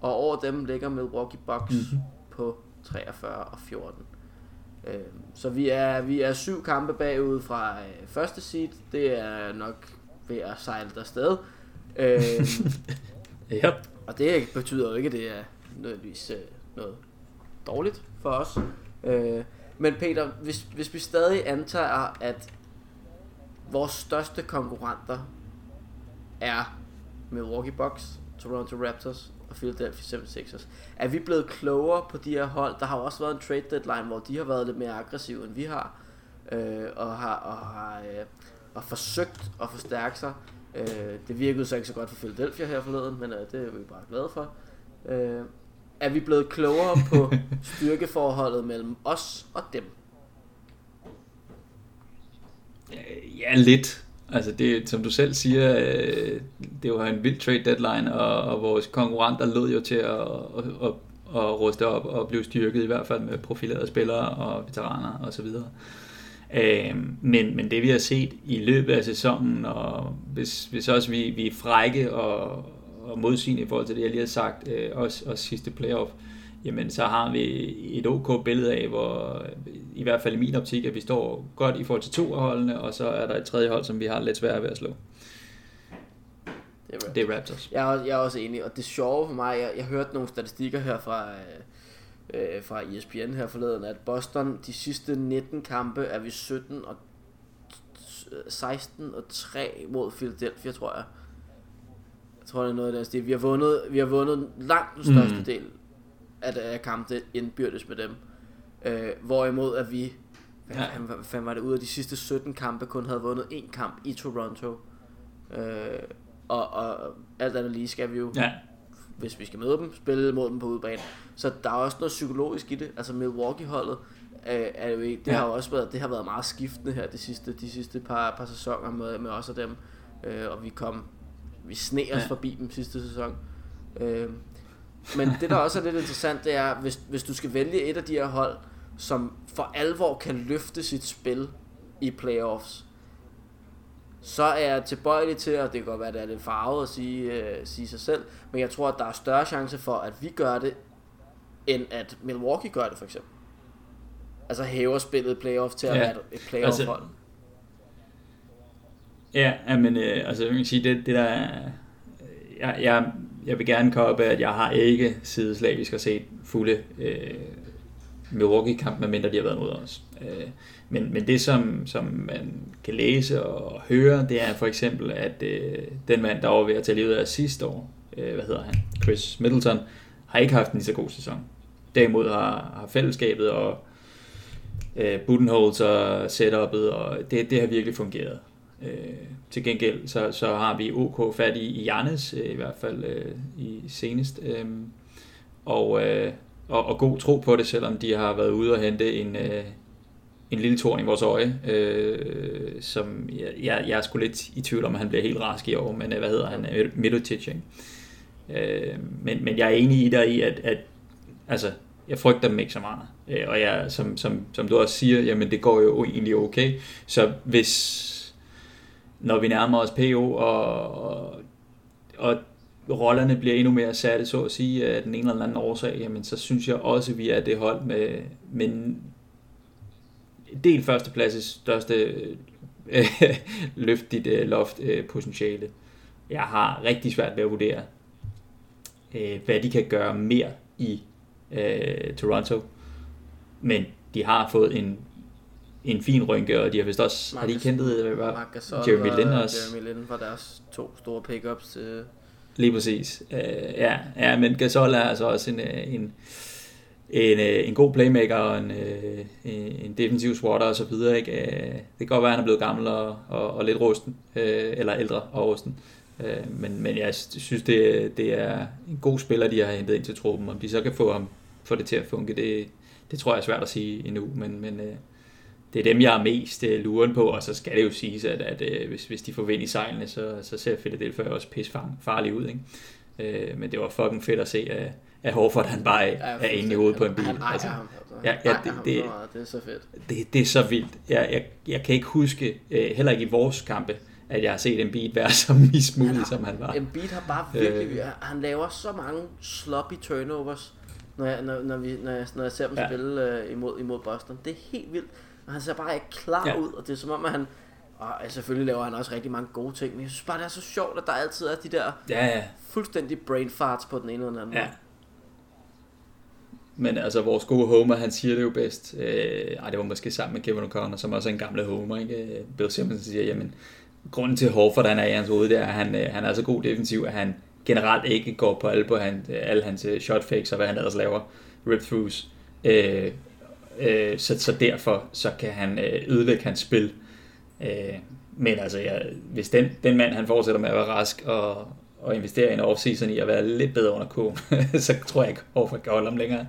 Og over dem ligger Milwaukee Bucks mm-hmm. på 43 og 14. Øh, så vi er, vi er syv kampe bagud fra øh, første seed. Det er nok ved at sejle der sted. Øh, yep. Og det betyder jo ikke, at det er nødvendigvis øh, noget dårligt for os. Øh, Men Peter, hvis, hvis vi stadig antager, at vores største konkurrenter er Milwaukee Bucks, Toronto Raptors og Philadelphia 76ers. Er vi blevet klogere på de her hold? Der har jo også været en trade deadline, hvor de har været lidt mere aggressive, end vi har. Øh, og har, og har øh, og forsøgt at forstærke sig. Øh, det virkede så ikke så godt for Philadelphia her forleden, men øh, det er vi bare glade for. Øh, er vi blevet klogere på styrkeforholdet mellem os og dem? Ja, lidt. Altså det, som du selv siger, øh, det var en vild trade deadline, og, og vores konkurrenter lød jo til at, at, at, at ruste op og blive styrket, i hvert fald med profilerede spillere og veteraner osv. Øh, men, men det vi har set i løbet af sæsonen, og hvis, hvis også vi, vi er frække og, og modsigende i forhold til det, jeg lige har sagt, øh, også, også sidste playoff, jamen så har vi et ok billede af, hvor i hvert fald i min optik, at vi står godt i forhold til to af holdene, og så er der et tredje hold, som vi har lidt svært ved at slå. Det er Raptors. Det er Raptors. Jeg, er, jeg er også enig, og det sjove for mig, jeg, jeg hørte nogle statistikker her fra, øh, fra ESPN her forleden, at Boston, de sidste 19 kampe, er vi 17 og 16 og 3 mod Philadelphia, tror jeg. Tror, det er noget af den stil. Vi har vundet, vi har vundet langt den største mm. del af, af kampene indbyrdes med dem. Øh, hvorimod at vi, hvad, ja. hvad, hvad var det, ud af de sidste 17 kampe, kun havde vundet en kamp i Toronto. Øh, og, og alt andet lige skal vi jo, ja. hvis vi skal møde dem, spille mod dem på udebane. Så der er også noget psykologisk i det. Altså Milwaukee-holdet øh, er jo ikke, det ja. har jo også været, det har været meget skiftende her de sidste, de sidste par, par sæsoner med, med os og dem. Øh, og vi kom, vi sne os ja. forbi dem sidste sæson. Øh, men det der også er lidt interessant, det er, hvis, hvis du skal vælge et af de her hold, som for alvor kan løfte sit spil i playoffs, så er jeg tilbøjelig til, og det kan godt være, at det er lidt farvet at sige, uh, sige sig selv, men jeg tror, at der er større chance for, at vi gør det, end at Milwaukee gør det for eksempel. Altså hæver spillet playoff til at ja. være et playoff-hold. Altså, ja, men øh, altså jeg kan sige, det, det der øh, jeg, jeg, jeg vil gerne komme at jeg har ikke sideslavisk og set fulde øh, Milwaukee-kamp, medmindre de har været mod os. Øh, men, men det, som, som man kan læse og høre, det er for eksempel, at øh, den mand, der var ved at tage livet af sidste år, øh, hvad hedder han, Chris Middleton, har ikke haft en lige så god sæson. Derimod har, har fællesskabet og øh, Budenholz og setup'et, og det, det har virkelig fungeret. Øh, til gengæld så, så har vi OK fat i, i Jannes, øh, i hvert fald øh, i senest. Øh, og, øh, og, og god tro på det, selvom de har været ude og hente en, øh, en lille torn i vores øje, øh, som jeg, jeg, jeg er sgu lidt i tvivl om, at han bliver helt rask i år, men øh, hvad hedder han? Øh, Middletic, ikke? Øh, men, men jeg er enig i dig i, at, at altså, jeg frygter dem ikke så meget. Øh, og jeg, som, som, som du også siger, jamen det går jo egentlig okay. Så hvis, når vi nærmer os PO, og, og, og rollerne bliver endnu mere satte, så at sige, af den ene eller anden årsag, jamen så synes jeg også, at vi er det hold med, med del førstepladses største øh, løftigt øh, loft øh, potentiale. Jeg har rigtig svært ved at vurdere, øh, hvad de kan gøre mere i øh, Toronto. Men de har fået en en fin rynke, og de har vist også, Marcus, har de kendt hvad var Jeremy Lin også? Jeremy Lin var deres to store pickups til... Lige præcis. Uh, ja, ja, men Gasol er altså også en, øh, en, en, øh, en god playmaker og en, en defensiv swatter og så videre. Ikke? Det kan godt være, at han er blevet gammel og, og, og lidt rusten, eller ældre og rusten. Men, men jeg synes, det, det er en god spiller, de har hentet ind til truppen. Om de så kan få, ham, få det til at funke, det, det tror jeg er svært at sige endnu. Men, men det er dem, jeg er mest uh, luren på, og så skal det jo siges, at, at uh, hvis, hvis de får vind i sejlene, så, så ser Philadelphia også pis farlig ud. Ikke? Uh, men det var fucking fedt at se, at, at Horford han bare er, er inde i hovedet på en bil. Han ejer altså, ham. Altså. Ja, ja, det, det, det, er så fedt. Det, det er så vildt. Jeg, jeg, jeg kan ikke huske, uh, heller ikke i vores kampe, at jeg har set en beat være så mismulig, som han var. En beat har bare virkelig... Øh, han laver så mange sloppy turnovers, når jeg, når, når, vi, når jeg, når jeg ser dem ja. spille uh, imod, imod Boston. Det er helt vildt. Og han ser bare ikke klar ja. ud, og det er som om, at han... Og selvfølgelig laver han også rigtig mange gode ting, men jeg synes bare, det er så sjovt, at der altid er de der ja, ja. fuldstændig brain farts på den ene eller den anden ja. men altså vores gode Homer, han siger det jo bedst. Øh, ej, det var måske sammen med Kevin O'Connor, som også er en gamle Homer, ikke? Bill Simmons siger, jamen, grunden til Horford, han er i hans hoved, det er, at han, øh, han er så god defensiv, at han generelt ikke går på alle, på han, alle hans øh, shot fakes og hvad han ellers laver, rip throughs. Øh, øh, så, så derfor så kan han øh, ødelægge hans spil. Øh, men altså, ja, hvis den, den mand han fortsætter med at være rask og, og investere i en offseason i at være lidt bedre under kogen, så tror jeg ikke, Horford kan holde ham længere.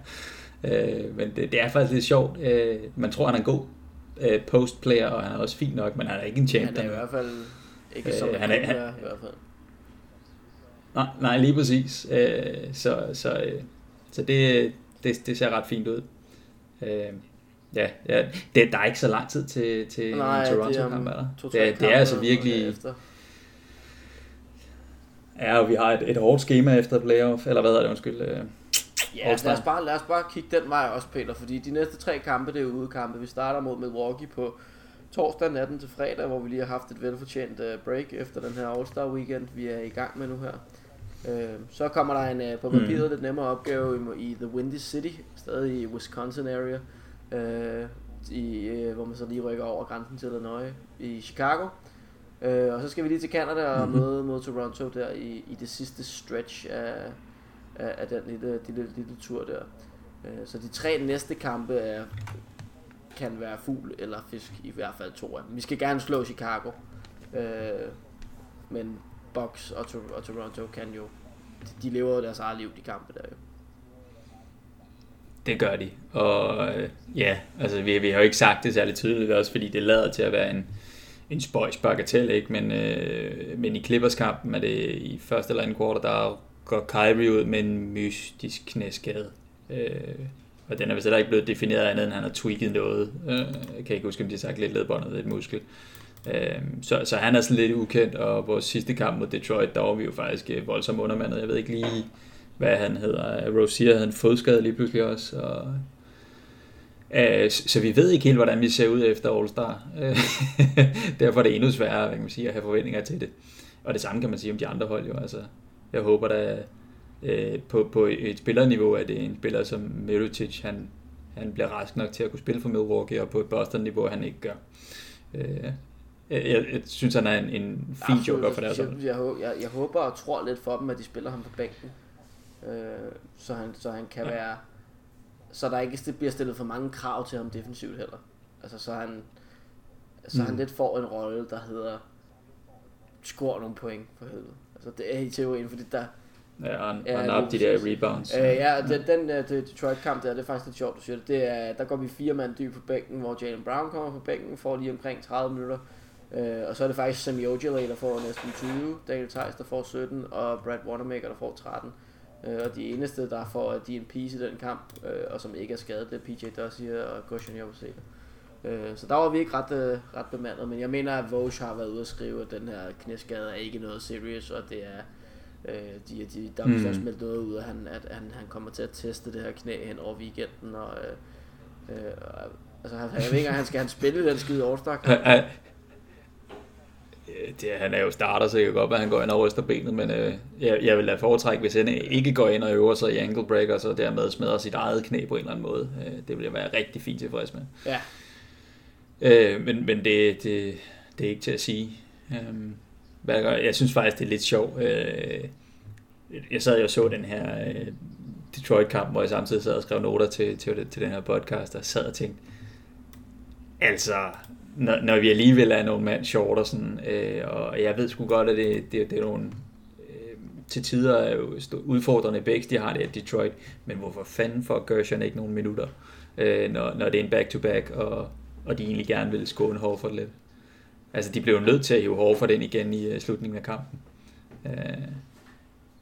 Øh, men det, det er faktisk lidt sjovt. Øh, man tror, han er en god øh, postplayer, og han er også fin nok, men han er ikke en champion. Han er i hvert fald ikke som øh, han er, han, i hvert fald. Nej, nej lige præcis. Øh, så så, øh, så det, det, det ser ret fint ud. Øh, ja, ja det, der er ikke så lang tid til, til nej, en Toronto-kamp, er der? Det, det er altså virkelig... Efter. Ja, og vi har et, et hårdt schema efter playoff, eller hvad er det, undskyld? Øh, ja, lad os, bare, lad os bare kigge den vej også, Peter, fordi de næste tre kampe, det er udekampe. Vi starter mod Milwaukee på torsdag natten til fredag, hvor vi lige har haft et velfortjent øh, break efter den her All-Star weekend, vi er i gang med nu her. Øh, så kommer der en på papiret mm. lidt nemmere opgave i, i The Windy City, stadig i Wisconsin area, øh, i, øh, hvor man så lige rykker over grænsen til Illinois i Chicago. Øh, og så skal vi lige til Canada og mm-hmm. møde mod Toronto der i, i det sidste stretch af, af, af den lille, lille, lille tur der. Øh, så de tre næste kampe er, kan være fugl eller fisk, i hvert fald to af dem. Vi skal gerne slå Chicago, øh, men Bucks og, to- og Toronto kan jo, de lever jo deres eget liv, de kampe der jo. Det gør de, og øh, ja, altså vi, vi har jo ikke sagt det særlig tydeligt også, fordi det lader til at være en, en spøjs bagatell, ikke? Men, øh, men i Clippers-kampen er det i første eller anden kvartal, der går Kyrie ud med en mystisk knæskade. Øh, og den er vist heller ikke blevet defineret andet, end han har tweaked noget. Øh, jeg kan ikke huske, om de har sagt lidt ledbåndet et muskel. Øh, så, så han er sådan lidt ukendt, og vores sidste kamp mod Detroit, der var vi jo faktisk øh, voldsomt undermandet. Jeg ved ikke lige, hvad han hedder. Rosier havde en fodskade lige pludselig også, og Øh, så vi ved ikke helt, hvordan vi ser ud efter All-Star. Øh, derfor er det endnu sværere hvad kan man sige, at have forventninger til det. Og det samme kan man sige om de andre hold jo. Altså, jeg håber da øh, på, på et spillerniveau, at det er en spiller som Mirotic, han, han bliver rask nok til at kunne spille for Milwaukee, og på et Boston-niveau, han ikke gør. Øh, jeg, jeg synes, han er en, en fin joker for deres jeg, jeg, jeg, jeg håber og tror lidt for dem, at de spiller ham på bænken. så, han, så han kan ja. være så der ikke bliver stillet for mange krav til ham defensivt heller. Altså så han, så mm. han lidt får en rolle, der hedder score nogle point for helvede. Altså det er i teorien, fordi der... Ja, og, ja, og op de der rebounds. Øh, ja, den, den uh, Detroit-kamp der, det er faktisk lidt sjovt, du siger det. det er, der går vi fire mand dyb på bænken, hvor Jalen Brown kommer på bænken, får lige omkring 30 minutter. Uh, og så er det faktisk Sammy Ojale, der får næsten 20, Daniel Theis, der får 17, og Brad Wanamaker, der får 13. Øh, og de eneste, der får DNP's i den kamp, øh, og som ikke er skadet, det er PJ Dossier og Goshen Joboseta. Øh, så der var vi ikke ret, øh, ret bemandet, men jeg mener, at Vogue har været ude og skrive, at den her knæskade er ikke noget serious, og det er, øh, de, de, der er mm. også meldt noget ud, at han, at han, han kommer til at teste det her knæ hen over weekenden, og øh, øh, altså, jeg ved ikke engang, han skal han spille den skide all det, han er jo starter, så det kan godt være, at han går ind og ryster benet, men øh, jeg, jeg vil da foretrække, hvis han ikke går ind og øver sig i ankle breaker, så dermed smadrer sit eget knæ på en eller anden måde. Øh, det vil jeg være rigtig fint tilfreds med. Ja. Øh, men men det, det, det er ikke til at sige. Øh, hvad jeg, gør. jeg synes faktisk, det er lidt sjovt. Øh, jeg sad jo og så den her øh, Detroit-kamp, hvor jeg samtidig sad og skrev noter til, til, til den her podcast, og sad og tænkte, altså, når, når vi alligevel er nogle mand short og sådan, øh, og jeg ved sgu godt, at det, det, det er nogle øh, til tider er jo udfordrende begge, de har det af Detroit, men hvorfor fanden får Gershon ikke nogle minutter, øh, når, når det er en back-to-back, og, og de egentlig gerne vil skåne Horford lidt. Altså, de blev jo nødt til at hive Horford ind igen i uh, slutningen af kampen. Uh,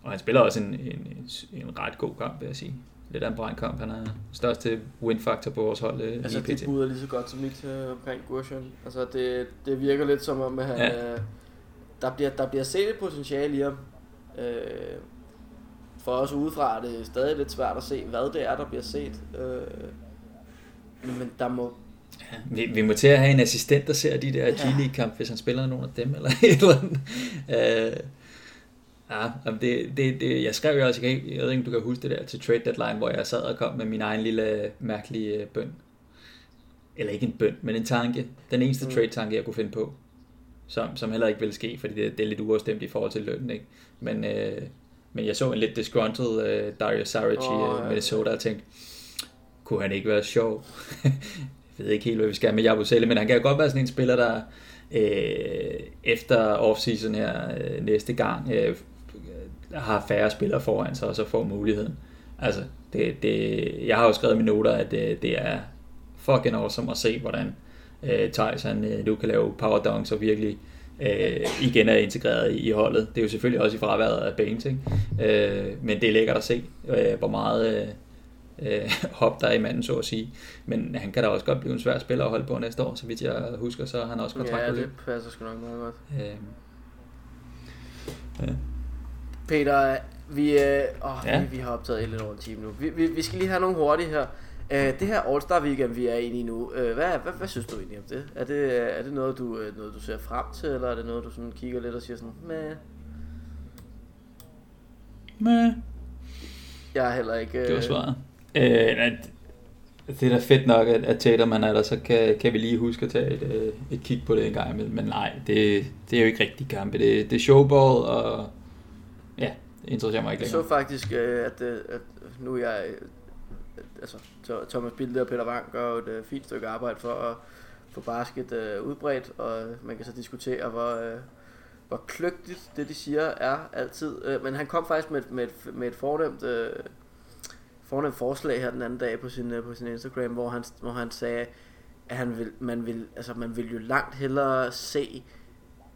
og han spiller også en, en, en ret god kamp, vil jeg sige lidt af en brandkamp. Han er største win-faktor på vores hold. Øh, altså, det buder lige så godt som mit øh, omkring Gurshan. Altså, det, det virker lidt som om, at han, ja. øh, der, bliver, der bliver set et potentiale i ham. Øh, for os udefra er det stadig lidt svært at se, hvad det er, der bliver set. Øh, men der må... Ja, vi, vi må til at have en assistent, der ser de der ja. G-League-kamp, hvis han spiller nogen af dem, eller et eller andet. Øh, Ja, det, det, det, jeg skrev jo også, jeg, jeg ved ikke, om du kan huske det der til trade deadline, hvor jeg sad og kom med min egen lille mærkelige bøn. Eller ikke en bøn, men en tanke. Den eneste mm. trade-tanke, jeg kunne finde på. Som, som heller ikke ville ske, fordi det, det er lidt uafstemt i forhold til lønnen. Ikke? Men, øh, men jeg så en lidt disgruntled øh, Dario Saric i oh, øh, Minnesota og tænkte, kunne han ikke være sjov? jeg ved ikke helt, hvad vi skal med Jabusele, men han kan jo godt være sådan en spiller, der øh, efter offseason her øh, næste gang øh, har færre spillere foran sig, og så får muligheden. Altså, det, det, jeg har jo skrevet i mine noter, at det, det er fucking awesome at se, hvordan øh, Thijs han øh, nu kan lave power dunks og virkelig øh, igen er integreret i, i holdet. Det er jo selvfølgelig også i fraværet af Baines, ikke? Øh, men det er lækkert at se, øh, hvor meget øh, øh hop der er i manden, så at sige. Men han kan da også godt blive en svær spiller at holde på næste år, så vidt jeg husker, så har han også kontrakt Ja, det passer sgu nok meget godt. Øh, ja. Peter, vi, øh, åh, ja. vi, vi har optaget lidt over en time nu. Vi, vi, vi skal lige have nogle hurtige her. Uh, det her All-Star Weekend, vi er inde i nu, uh, hvad, hvad, hvad synes du egentlig om det? Er det, er det noget, du, uh, noget, du ser frem til, eller er det noget, du sådan kigger lidt og siger sådan, meh? Meh. Jeg er heller ikke... Uh... Det var svaret. Uh, det er da fedt nok, at, at Tatum man er der, så kan, kan vi lige huske at tage et, et kig på det en gang imellem. Men nej, det, det er jo ikke rigtig kampe. Det, det er showball, og ja, det interesserer mig ikke længere. Jeg så faktisk, at, at nu er jeg altså, Thomas Bilde og Peter Wang gør et fint stykke arbejde for at få basket udbredt, og man kan så diskutere, hvor, hvor kløgtigt det, de siger, er altid. Men han kom faktisk med, med, et, med et fornemt, fornemt forslag her den anden dag på sin, på sin Instagram, hvor han, hvor han sagde, at han vil, man, vil, altså, man vil jo langt hellere se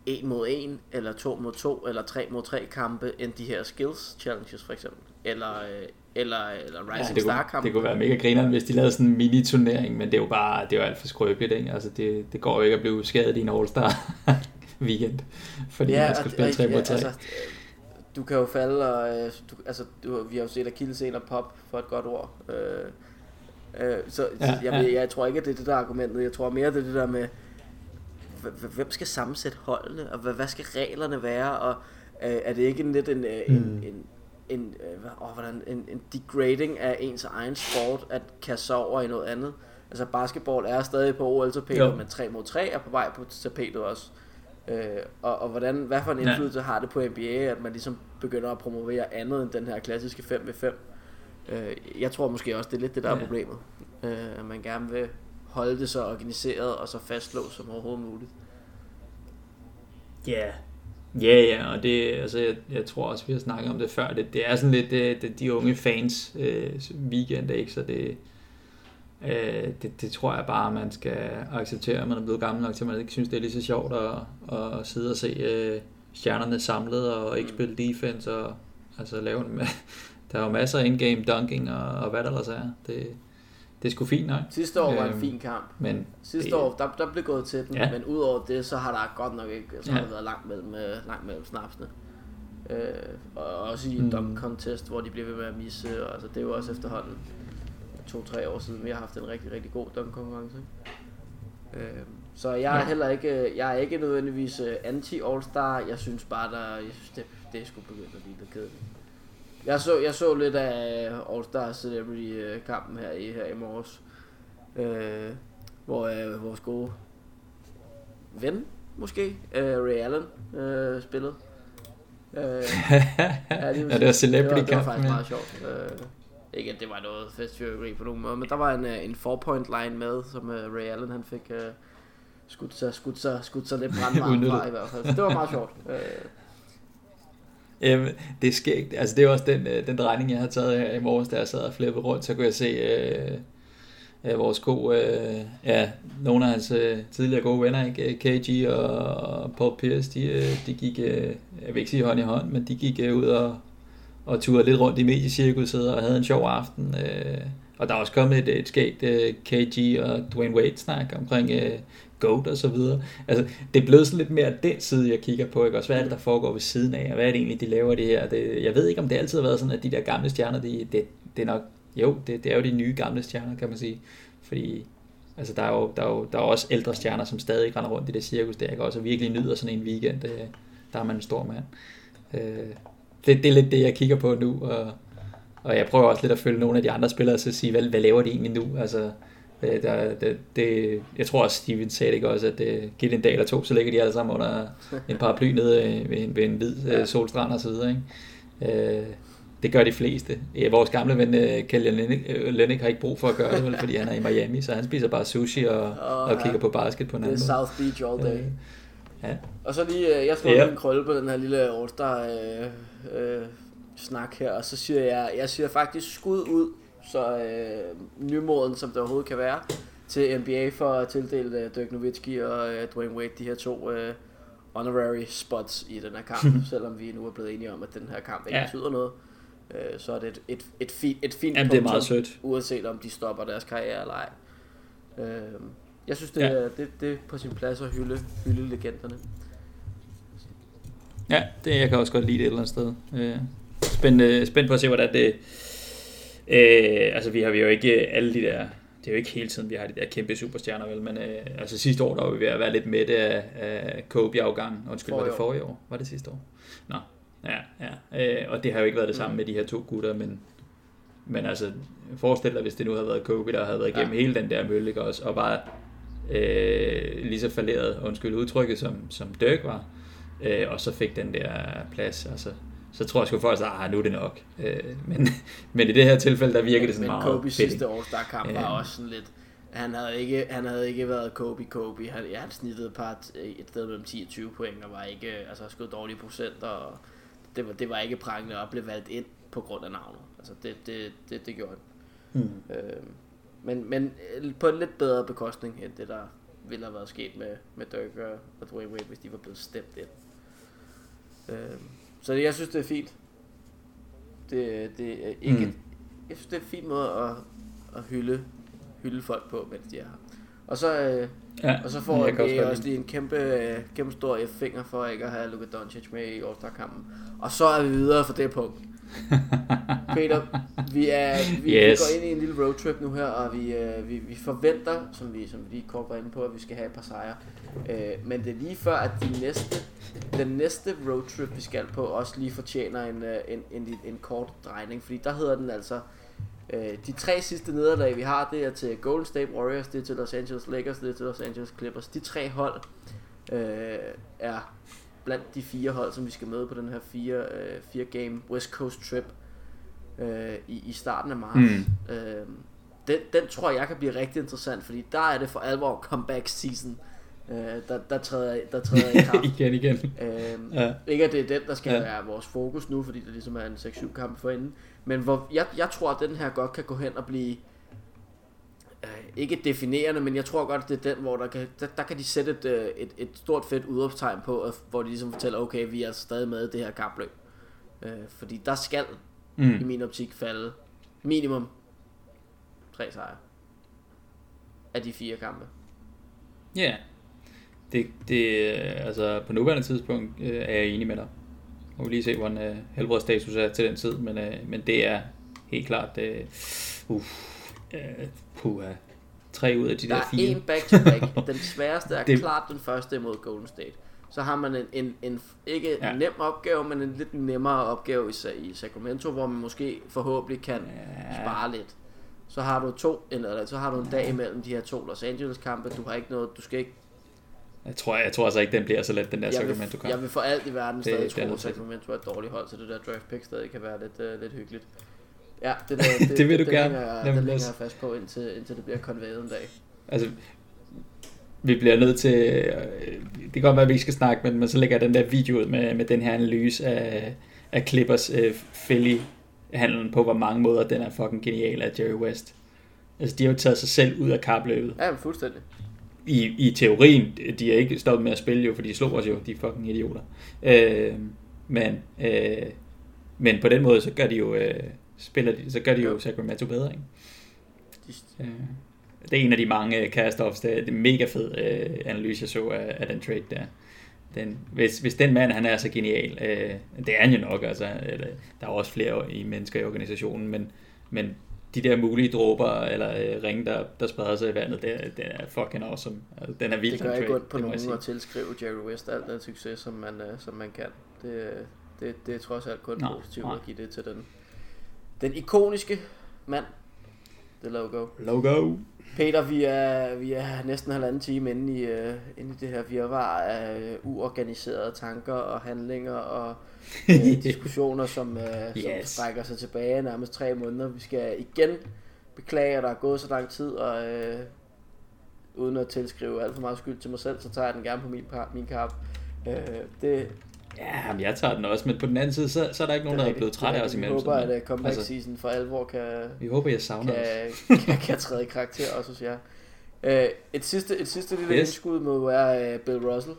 en mod en, eller to mod to, eller tre mod tre kampe, end de her skills challenges for eksempel. Eller, øh, eller, eller Rising ja, det Star kampe. Det kunne være mega grineren, hvis de lavede sådan en mini-turnering, men det er jo bare, det er jo alt for skrøbeligt, ikke? Altså det, det går jo ikke at blive skadet i en All-Star weekend, fordi ja, man skal spille 3 mod 3. Altså, du kan jo falde, og øh, du, altså, du, vi har jo set Achilles en og pop for et godt ord. Øh, øh, så ja, jeg, ja. Jeg, jeg tror ikke, at det er det der argumentet. Jeg tror mere, det er det der med, hvem skal sammensætte holdene, og hvad, hvad skal reglerne være, og øh, er det ikke en lidt en, øh, mm. en, en, en, øh, oh, hvordan, en, en degrading af ens egen sport at kaste sig over i noget andet? Altså basketball er stadig på OL-tapetet, men 3 mod 3 er på vej på tapetet også. Øh, og, og hvordan, hvad for en indflydelse ja. har det på NBA, at man ligesom begynder at promovere andet end den her klassiske 5v5? Øh, jeg tror måske også, det er lidt det, der er ja. problemet. Øh, at man gerne vil holde det så organiseret og så fastlåst som overhovedet muligt. Ja, yeah. Ja, ja, og det, altså, jeg, jeg tror også, vi har snakket om det før, det, det er sådan lidt det, det, de unge fans øh, weekend, ikke? så det, øh, det, det tror jeg bare, man skal acceptere, at man er blevet gammel nok til, at man ikke synes, det er lige så sjovt at, at sidde og se øh, stjernerne samlet og ikke mm. spille defense og altså lave en, der er jo masser af in-game dunking og, og hvad der ellers er. Det, det er sgu fint nok. Sidste år var en øhm, fin kamp. Men Sidste det, år, der, der blev gået til den, ja. men udover det, så har der godt nok ikke så ja. har været langt mellem, øh, langt mellem snapsene. Øh, og også i en mm. dunk contest, hvor de bliver ved med at misse, og altså, det er jo også efterhånden to-tre år siden, vi har haft en rigtig, rigtig god dunk konkurrence. Øh, så jeg er ja. heller ikke, jeg er ikke nødvendigvis øh, anti All-Star, jeg synes bare, der, jeg synes, det, det er sgu begyndt at blive lidt kedeligt. Jeg så, jeg så lidt af All Star Celebrity kampen her i, her i morges. Øh, hvor øh, vores gode ven, måske, øh, Ray Allen, øh, spillede. Øh, ja, det, ja, det var Celebrity. Det var, det var faktisk meget sjovt. Øh, ikke at det var noget festfyrkeri på nogen måde, men der var en, øh, en four-point line med, som uh, Ray Allen han fik uh, skudt sig, skudt sig, skudt sig lidt brandvarmt fra i hvert fald. Så det var meget sjovt. Uh, det er skægt. Altså, det er også den, øh, den drejning, jeg har taget her i morges, da jeg sad og flippede rundt, så kunne jeg se øh, øh, vores gode, øh, ja, nogle af hans øh, tidligere gode venner, ikke? Øh, KG og Paul Pierce, de, øh, de gik, øh, jeg vil ikke sige hånd i hånd, men de gik øh, ud og, og turede lidt rundt i mediecirkuset og havde en sjov aften. Øh, og der er også kommet et, et skægt øh, KG og Dwayne Wade snak omkring øh, GOAT og så videre. Altså, det er blevet sådan lidt mere den side, jeg kigger på, ikke? Også hvad er det, der foregår ved siden af, og hvad er det egentlig, de laver det her? Det, jeg ved ikke, om det altid har været sådan, at de der gamle stjerner, de, det, det er nok, jo, det, det er jo de nye gamle stjerner, kan man sige. Fordi altså, der, er jo, der, er jo, der er også ældre stjerner, som stadig render rundt i det cirkus der, ikke? også virkelig nyder sådan en weekend. Det, der er man en stor mand. Øh, det, det er lidt det, jeg kigger på nu, og, og jeg prøver også lidt at følge nogle af de andre spillere, og så sige, hvad, hvad laver de egentlig nu? Altså, det, der, det, det, jeg tror også, Steven sagde det ikke også, at det, giv en dag eller to, så ligger de alle sammen under en paraply nede ved en, ved en hvid ja. solstrand og så videre. Ikke? Øh, det gør de fleste. Ja, vores gamle ven Kjell Lennik har ikke brug for at gøre det, fordi han er i Miami, så han spiser bare sushi og, oh, og kigger ja. på basket på en anden Det er South Beach all day. Øh, ja. Og så lige, jeg slår ja. en krølle på den her lille All-Star øh, øh, snak her, og så siger jeg, jeg siger faktisk skud ud, så øh, nymoden som det overhovedet kan være, til NBA for at tildele øh, Dirk Nowitzki og øh, Dwayne Wade de her to øh, honorary spots i den her kamp, selvom vi nu er blevet enige om, at den her kamp ikke ja. betyder noget. Øh, så er det et, et, et, fint, et fint Jamen, det er meget sødt. uanset om de stopper deres karriere eller ej. Øh, jeg synes, det, ja. er, det, det er på sin plads at hylde, hylde legenderne. Ja, det, jeg kan også godt lide det et eller andet sted. Øh, spændt, spændt på at se, hvordan det... Øh, altså, vi har vi jo ikke alle de der... Det er jo ikke hele tiden, vi har de der kæmpe superstjerner, vel? Men øh, altså sidste år, der var vi ved at være lidt med af, af Kobe-afgang. Undskyld, var det forrige år? Var det sidste år? Nå, Ja, ja. Øh, og det har jo ikke været det samme mm. med de her to gutter, men, men altså, forestil dig, hvis det nu havde været Kobe, der havde været igennem ja. hele den der mølle, også, og bare øh, lige så falderet, undskyld udtrykket, som, som Dirk var, øh, og så fik den der plads, altså, så tror jeg sgu folk, at ah, nu er det nok. Øh, men, men i det her tilfælde, der virker det sådan men meget Kobe sidste All-Star kamp øh, var også sådan lidt, han havde ikke, han havde ikke været Kobe Kobe. Han, ja, han snittede et, par, et sted mellem 10 og 20 point, og var ikke, altså skød dårlige procenter, og det var, det var ikke prangende at blive valgt ind på grund af navnet. Altså det, det, det, det gjorde det. Mm. Øh, men, men øh, på en lidt bedre bekostning end det, der ville have været sket med, med Dirk og Dwayne Wade, hvis de var blevet stemt ind. Øh, så jeg synes, det er fint. Det, det er ikke... Mm. Jeg synes, det er en fin måde at, at hylde, hylde folk på, mens de er her. Og så, øh, ja, og så får jeg også, også lige en kæmpe, øh, kæmpe stor F-finger for ikke at have Luka Doncic med i All-Star-kampen. Og så er vi videre fra det punkt. Peter, vi, er, vi, yes. vi går ind i en lille roadtrip nu her, og vi, øh, vi, vi forventer, som vi, som vi lige kort var inde på, at vi skal have et par sejre. Øh, men det er lige før, at de næste, den næste roadtrip, vi skal på, også lige fortjener en, øh, en, en, en kort drejning. Fordi der hedder den altså Øh, de tre sidste nederlag, vi har, det er til Golden State Warriors, det er til Los Angeles Lakers, det er til Los Angeles Clippers. De tre hold øh, er blandt de fire hold, som vi skal møde på den her fire, øh, fire game West Coast trip øh, i, i starten af marts. Mm. Øh, den, den tror jeg kan blive rigtig interessant, fordi der er det for alvor comeback season. Øh, der, der træder, der træder i kraft. igen, igen. Øh, ja. Ikke at det er den, der skal ja. være vores fokus nu, fordi det ligesom er en 6-7 kamp for enden. Men hvor, jeg, jeg tror, at den her godt kan gå hen og blive ikke definerende, men jeg tror godt, at det er den, hvor der kan, der, der kan de sætte et, øh, et, et stort fedt udopstegn på, hvor de ligesom fortæller, okay, vi er stadig med i det her kapløb. Øh, fordi der skal mm. i min optik falde minimum tre sejre af de fire kampe. Ja, yeah. det, det, altså på nuværende tidspunkt øh, er jeg enig med dig. Nu må vi lige se, hvordan uh, helbredsstatus er til den tid, men, uh, men det er helt klart, uh, uh, uh, puha, tre ud af de der, der fire. Der er en back-to-back. den sværeste er det... klart den første imod Golden State. Så har man en, en, en ikke ja. en nem opgave, men en lidt nemmere opgave i, i Sacramento, hvor man måske forhåbentlig kan ja. spare lidt. Så har du to, eller så har du en dag imellem de her to Los Angeles kampe. Du har ikke noget, du skal ikke jeg tror, jeg tror altså ikke, den bliver så let, den der Sacramento kamp. Jeg vil for alt i verden stadig det, tro, at Sacramento er et dårligt hold, så det der draft pick stadig kan være lidt, uh, lidt hyggeligt. Ja, det, der, det, det vil du det, gerne. Det længer, det længer jeg fast på, indtil, indtil det bliver konværet en dag. Altså, vi bliver nødt til, øh, det kan godt være, at vi ikke skal snakke, men, men så lægger jeg den der video ud med, med den her analyse af, af Clippers uh, Philly handlen på, hvor mange måder den er fucking genial af Jerry West. Altså, de har jo taget sig selv ud af kapløbet. Ja, fuldstændig i, i teorien, de er ikke stoppet med at spille jo, for de slog os jo, de fucking idioter. Øh, men, øh, men på den måde, så gør de jo, øh, spiller de, så gør de jo Sacramento bedre, ikke? Øh, det er en af de mange cast-offs, det, det er mega fed øh, analyse, jeg så af, af den trade der. Den, hvis, hvis den mand, han er så genial, øh, det er han jo nok, altså, eller, der er også flere i mennesker i organisationen, men, men de der mulige dråber eller øh, ringe, der, der spreder sig i vandet, det, det er fucking awesome. Altså, den er vildt Det gør ikke godt på nogen at tilskrive Jerry West alt den succes, som man, øh, som man kan. Det, det, Det, er trods alt kun Nå, positivt at give det til den, den ikoniske mand, det logo. Logo. Peter, vi er, vi er næsten en halvanden time inde i, uh, inde i det her virvar af uh, uorganiserede tanker og handlinger og uh, diskussioner, som, uh, yes. som strækker sig tilbage nærmest tre måneder. Vi skal igen beklage, at der er gået så lang tid, og uh, uden at tilskrive alt for meget skyld til mig selv, så tager jeg den gerne på min, min kap. Uh, det, Ja, men jeg tager den også, men på den anden side, så, så er der ikke nogen, der er blevet træt af os imellem. Vi håber, at uh, comeback altså, season for alvor kan, vi håber, jeg savner kan, os. kan, kan træde i karakter også hos jer. Uh, et, sidste, et sidste lille yes. indskud må være uh, Bill Russell.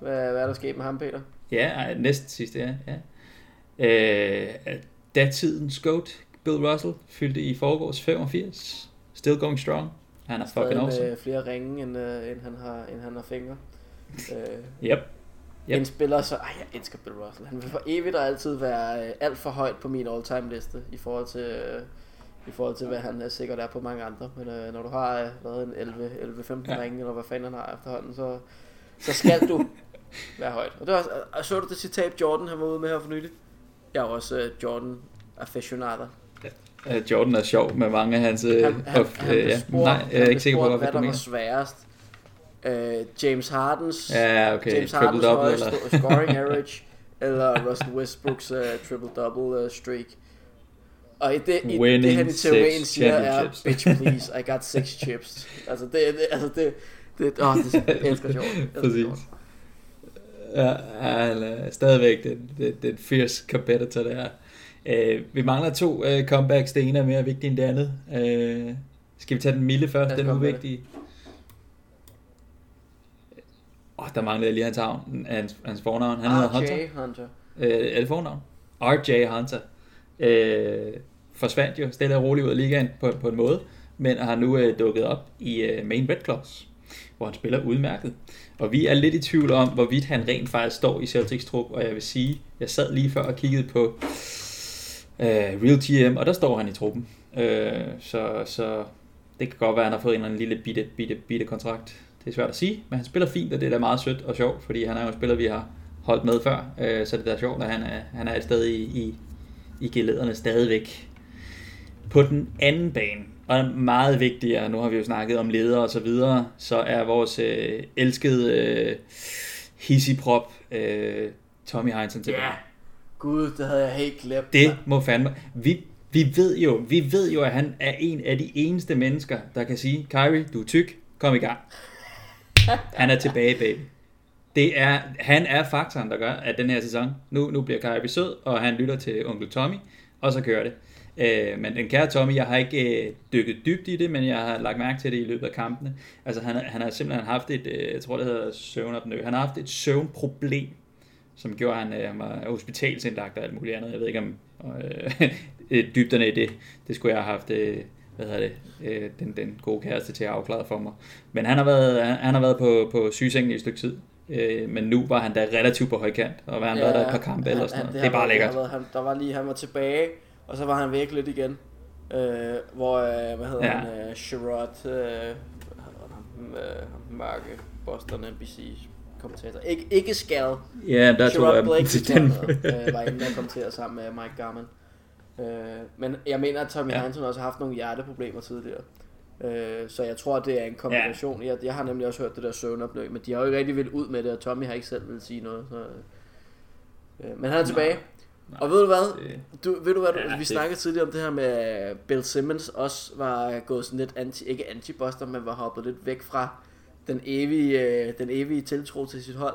Hvad, hvad er der sket med ham, Peter? Ja, næsten sidste, ja. ja. Uh, datidens GOAT, Bill Russell, fyldte i forgårs 85. Still going strong. Han er fucking awesome. flere ringe, end, uh, end, han har, end han har fingre. Uh, yep. Yep. En spiller så, ej, jeg elsker Bill Russell. Han vil for evigt og altid være øh, alt for højt på min all-time liste i forhold til, øh, i forhold til hvad han er sikkert er på mange andre. Men øh, når du har øh, været en 11, 11 15 ja. ringe, eller hvad fanden han har efterhånden, så, så skal du være højt. Og det var, og så du det citat Jordan han var ude med her for nylig? Jeg er også øh, Jordan aficionado. Ja. Jordan er sjov med mange af hans... Øh, han, han, of, han, øh, ja. Nej, jeg er ikke sikker på, hvad der var sværest uh, James Hardens ja, okay. James Hardens højeste scoring average eller Russell Westbrooks uh, triple double uh, streak. Og i det, i det han i teorien siger er, bitch please, I got six chips. Altså det, det altså det, det, åh, det, jeg elsker sjovt. Præcis. Ja, han er stadigvæk den, den, den fierce competitor der. Uh, vi mangler to uh, comebacks. Det ene er mere vigtigt end det andet. Uh, skal vi tage den milde først, den uvigtige? Åh, oh, der manglede lige hans, havn, hans, hans fornavn. Han hedder Hunter. Hunter. Øh, er det fornavn? R.J. Hunter. Øh, forsvandt jo stille og roligt ud af ligaen på, på en måde, men har nu øh, dukket op i øh, Main Red Claws, hvor han spiller udmærket. Og vi er lidt i tvivl om, hvorvidt han rent faktisk står i Celtics trup, og jeg vil sige, jeg sad lige før og kiggede på øh, Real GM, og der står han i truppen. Øh, så, så det kan godt være, at han har fået en eller anden lille bitte, bitte, bitte kontrakt det er svært at sige, men han spiller fint, og det er da meget sødt og sjovt, fordi han er jo en spiller, vi har holdt med før, øh, så det er da sjovt, at han er, han er et sted i, i, i gelederne stadigvæk. På den anden bane, og meget vigtigere, nu har vi jo snakket om ledere og så videre, så er vores øh, elskede øh, hissiprop øh, Tommy Heinsohn tilbage. Ja, yeah. gud, det havde jeg helt glemt. Det må fandme. Vi, vi ved jo, vi ved jo, at han er en af de eneste mennesker, der kan sige, Kyrie, du er tyk, kom i gang. Han er tilbage, baby. Det er, han er faktoren, der gør, at den her sæson, nu, nu bliver Kyrie sød, og han lytter til onkel Tommy, og så kører det. Øh, men den kære Tommy, jeg har ikke øh, dykket dybt i det, men jeg har lagt mærke til det i løbet af kampene. Altså han, han har simpelthen haft et, øh, jeg tror det hedder søvnopnø, han har haft et søvnproblem, som gjorde, at han, øh, han var hospitalsindlagt og alt muligt andet. Jeg ved ikke om øh, øh dybderne i det, det skulle jeg have haft øh, hvad hedder det, øh, den, den gode kæreste til at afklare for mig. Men han har været, han, han har været på, på sygesengen i et stykke tid. Øh, men nu var han da relativt på højkant, og var han ja, været der et par kampe eller sådan noget. Det, det er bare lækkert. Været, han, der var lige, han var tilbage, og så var han væk lidt igen. Øh, hvor, øh, hvad hedder ja. han, øh, Sherrod, øh, øh, mørke Boston NBC kommentator. Ik- ikke Skal. Ja, der tror jeg, Blake, den... øh, var inde der kommenterede sammen med Mike Garman. Øh, men jeg mener, at Tommy ja. Hansen også har haft nogle hjerteproblemer tidligere. Øh, så jeg tror, det er en kombination. Ja. Jeg, jeg har nemlig også hørt det der søvnoplæg, men de har jo ikke rigtig vil ud med det, og Tommy har ikke selv vil sige noget. Så, øh, men han er tilbage. Nej. Og ved du hvad? Du, ved du hvad, ja, vi det... snakkede tidligere om det her med Bill Simmons også var gået sådan lidt anti, ikke anti-buster, men var hoppet lidt væk fra den evige, øh, den evige tiltro til sit hold.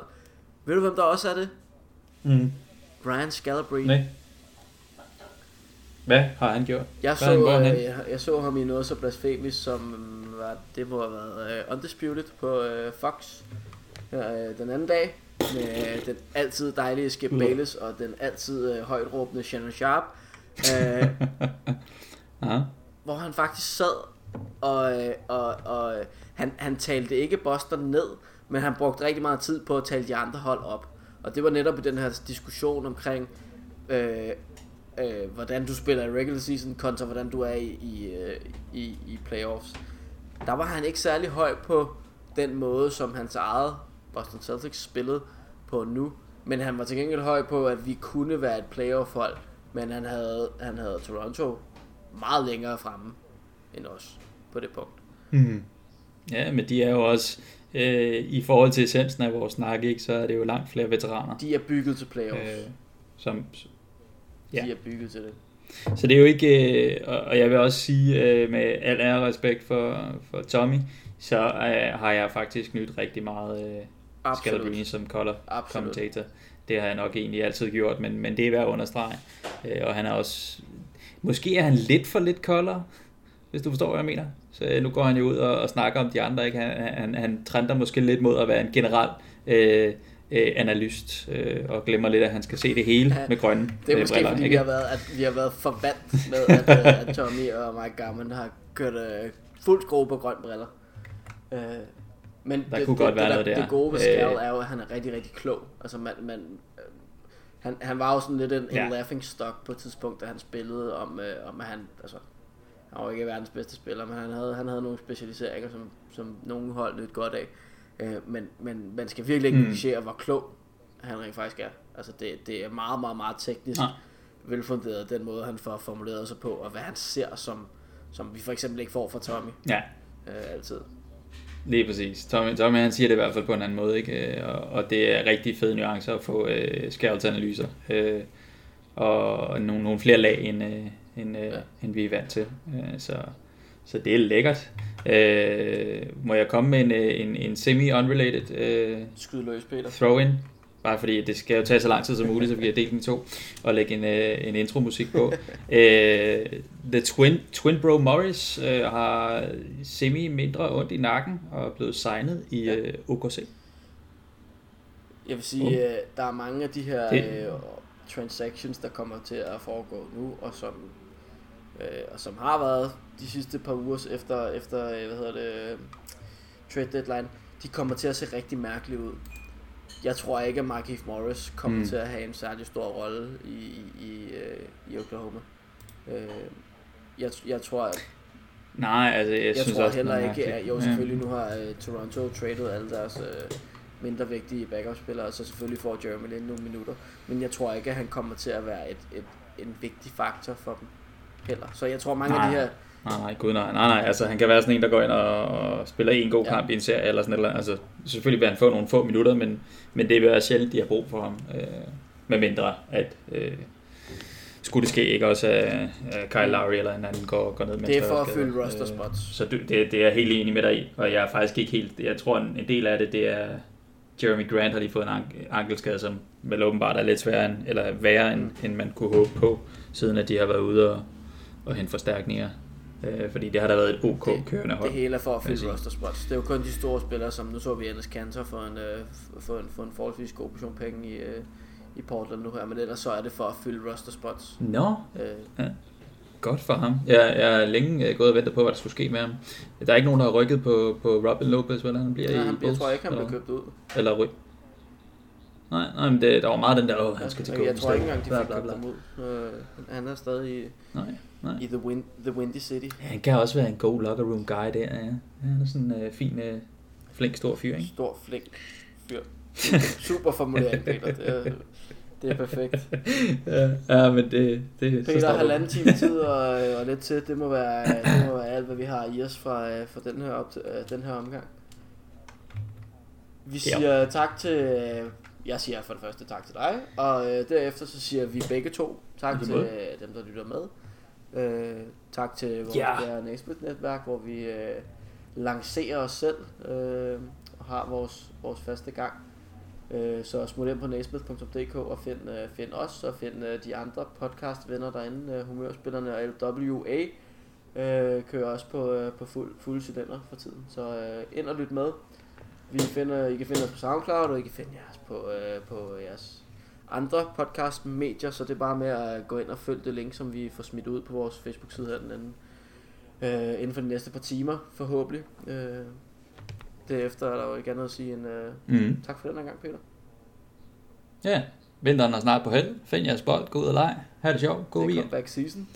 Ved du hvem der også er det? Mm. Brian Scalabrine. Nej. Hvad har han gjort? Jeg så, han, øh, jeg, jeg så ham i noget så blasfemisk som var, det må have været uh, Undisputed på uh, Fox uh, den anden dag med den altid dejlige Skip. Bayless og den altid uh, højt råbende Shannon Sharp. Uh, uh-huh. Hvor han faktisk sad og, og, og han, han talte ikke Boston ned, men han brugte rigtig meget tid på at tale de andre hold op. Og det var netop i den her diskussion omkring øh, øh, hvordan du spiller i regular season kontra hvordan du er i, i, øh, i, i playoffs. Der var han ikke særlig høj på den måde, som hans eget Boston Celtics spillede på nu. Men han var til gengæld høj på, at vi kunne være et playoff-hold, men han havde, han havde Toronto meget længere fremme end os på det punkt. Mm. Ja, men de er jo også, øh, i forhold til essensen af vores snak, ikke, så er det jo langt flere veteraner. De er bygget til playoffs. Øh, som, ja. De er bygget til det. Så det er jo ikke, øh, og jeg vil også sige øh, med al ære og respekt for, for Tommy, så øh, har jeg faktisk nyt rigtig meget Scalabrine som color Absolut. commentator. Det har jeg nok egentlig altid gjort, men, men det er værd at understrege. Og han er også, måske er han lidt for lidt color, hvis du forstår, hvad jeg mener. Så nu går han jo ud og, og snakker om de andre. Ikke? Han, han, han trender måske lidt mod at være en general øh, øh, analyst, øh, og glemmer lidt, at han skal se det hele ja, med grønne Det er øh, måske, briller, fordi ikke? Vi, har været, at vi har været forvandt med, at, øh, at Tommy og Mike Garman har kørt øh, fuld skrue på grønne briller. Øh, men der det, kunne det, godt det, være det, noget der. Det gode ved Skal øh, er jo, at han er rigtig, rigtig klog. Altså man, man, øh, han, han var jo sådan lidt en, ja. en laughing stock på et tidspunkt, da han spillede om, øh, om at han, altså, han var ikke verdens bedste spiller, men han havde, han havde nogle specialiseringer, som, som nogle hold nyt godt af. Øh, men, men man skal virkelig ikke mm. negligere, hvor klog han rent faktisk er. Altså det, det er meget, meget, meget teknisk ja. velfunderet, den måde han får formuleret sig på, og hvad han ser, som, som vi for eksempel ikke får fra Tommy. Ja. Øh, altid. Lige præcis. Tommy, Tommy han siger det i hvert fald på en anden måde, ikke? Og, og det er rigtig fede nuancer at få øh, skærvelsanalyser. Øh, og nogle, nogle flere lag, end, øh, end, øh, ja. end vi er vant til. Øh, så, så det er lækkert. Øh, må jeg komme med en, øh, en, en semi-unrelated øh, Skyd løs, Peter. throw-in? Bare fordi det skal jo tage så lang tid som muligt, så vi kan dele den to og lægge en, øh, en intro-musik på. øh, The Twin, Twin Bro Morris øh, har semi mindre ondt i nakken og er blevet signet i ja. øh, OKC. Jeg vil sige, uh. der er mange af de her øh, transactions, der kommer til at foregå nu, og som øh, og som har været de sidste par uger efter, efter øh, hvad hedder det, trade deadline, de kommer til at se rigtig mærkelige ud. Jeg tror ikke, at Markif Morris kommer mm. til at have en særlig stor rolle i, i, i, øh, i Oklahoma. Øh, jeg, jeg tror, at Nej, altså jeg, jeg synes tror også, heller ikke, at jo selvfølgelig nu har uh, Toronto traded alle deres uh, mindre vigtige backup-spillere, så selvfølgelig får Jeremy Lin nogle minutter. Men jeg tror ikke, at han kommer til at være et, et, en vigtig faktor for dem heller. Så jeg tror mange nej. af de her... Nej, gud nej, nej, nej, altså han kan være sådan en, der går ind og, spiller en god kamp ja. i en serie, eller sådan eller Altså selvfølgelig vil han få nogle få minutter, men, men det vil være sjældent, de har brug for ham, øh, med mindre at øh, skulle det ske ikke også, at, at Kyle Lowry eller en anden går, går ned med Det er for at fylde roster spots. Øh, så det, det, er jeg helt enig med dig i, og jeg er faktisk ikke helt, jeg tror en, en del af det, det er Jeremy Grant har lige fået en ankelskade, som vel åbenbart er lidt sværere, end, eller værre, end, end man kunne håbe på, siden at de har været ude og, og hente forstærkninger. Øh, fordi det har da været et OK det, kørende hold. Det hele er for at fylde roster spots. Det er jo kun de store spillere, som nu så vi Anders Kanter for en, øh, for en, for en forholdsvis god portion penge i, øh, i Portland nu her, men ellers så er det for at fylde roster spots. Nå, no. øh, ja. Godt for ham. Jeg, jeg er længe øh, gået og ventet på, hvad der skulle ske med ham. Der er ikke nogen, der har rykket på, på Robin Lopez, hvordan han bliver ja, i han, Jeg tror ikke, han bliver købt ud. Eller ryk. Nej, nej, men det, der var meget den der, han skal til Golden Jeg tror ikke engang, de fik købt ham ud. Uh, han er stadig nej, nej. i the, wind, the Windy City. Ja, han kan også være en god locker room guy der, ja. Han er sådan en uh, fin, uh, flink, stor fyr, ikke? Stor, flink fyr. Super formulering, Peter. Det er, det er perfekt. ja, ja, men det... det Peter, har halvanden time tid og, og lidt til. Det må, være, det må være alt, hvad vi har i os fra, fra den, her op, den her omgang. Vi siger ja. tak til jeg siger for det første tak til dig, og øh, derefter så siger vi begge to tak til øh, dem, der lytter med. Øh, tak til vores ja. Næsbødt-netværk, hvor vi øh, lancerer os selv øh, og har vores, vores faste gang. Øh, så smut ind på næsbødt.dk og find, øh, find os og find øh, de andre podcast-venner derinde, øh, Humørspillerne og LWA. Øh, kører også på, øh, på fuld, fuld cylinder for tiden. Så øh, ind og lyt med. Vi finder, I kan finde os på SoundCloud, og I kan finde os på, øh, på jeres andre podcast-medier, så det er bare med at gå ind og følge det link, som vi får smidt ud på vores Facebook-side her den anden, øh, inden for de næste par timer, forhåbentlig. Øh, derefter er der jo ikke andet at sige end øh, mm. tak for den her gang, Peter. Ja, vinteren er snart på held. Find jeres bold, gå ud og leg. Ha' det sjovt. God weekend. Det er season.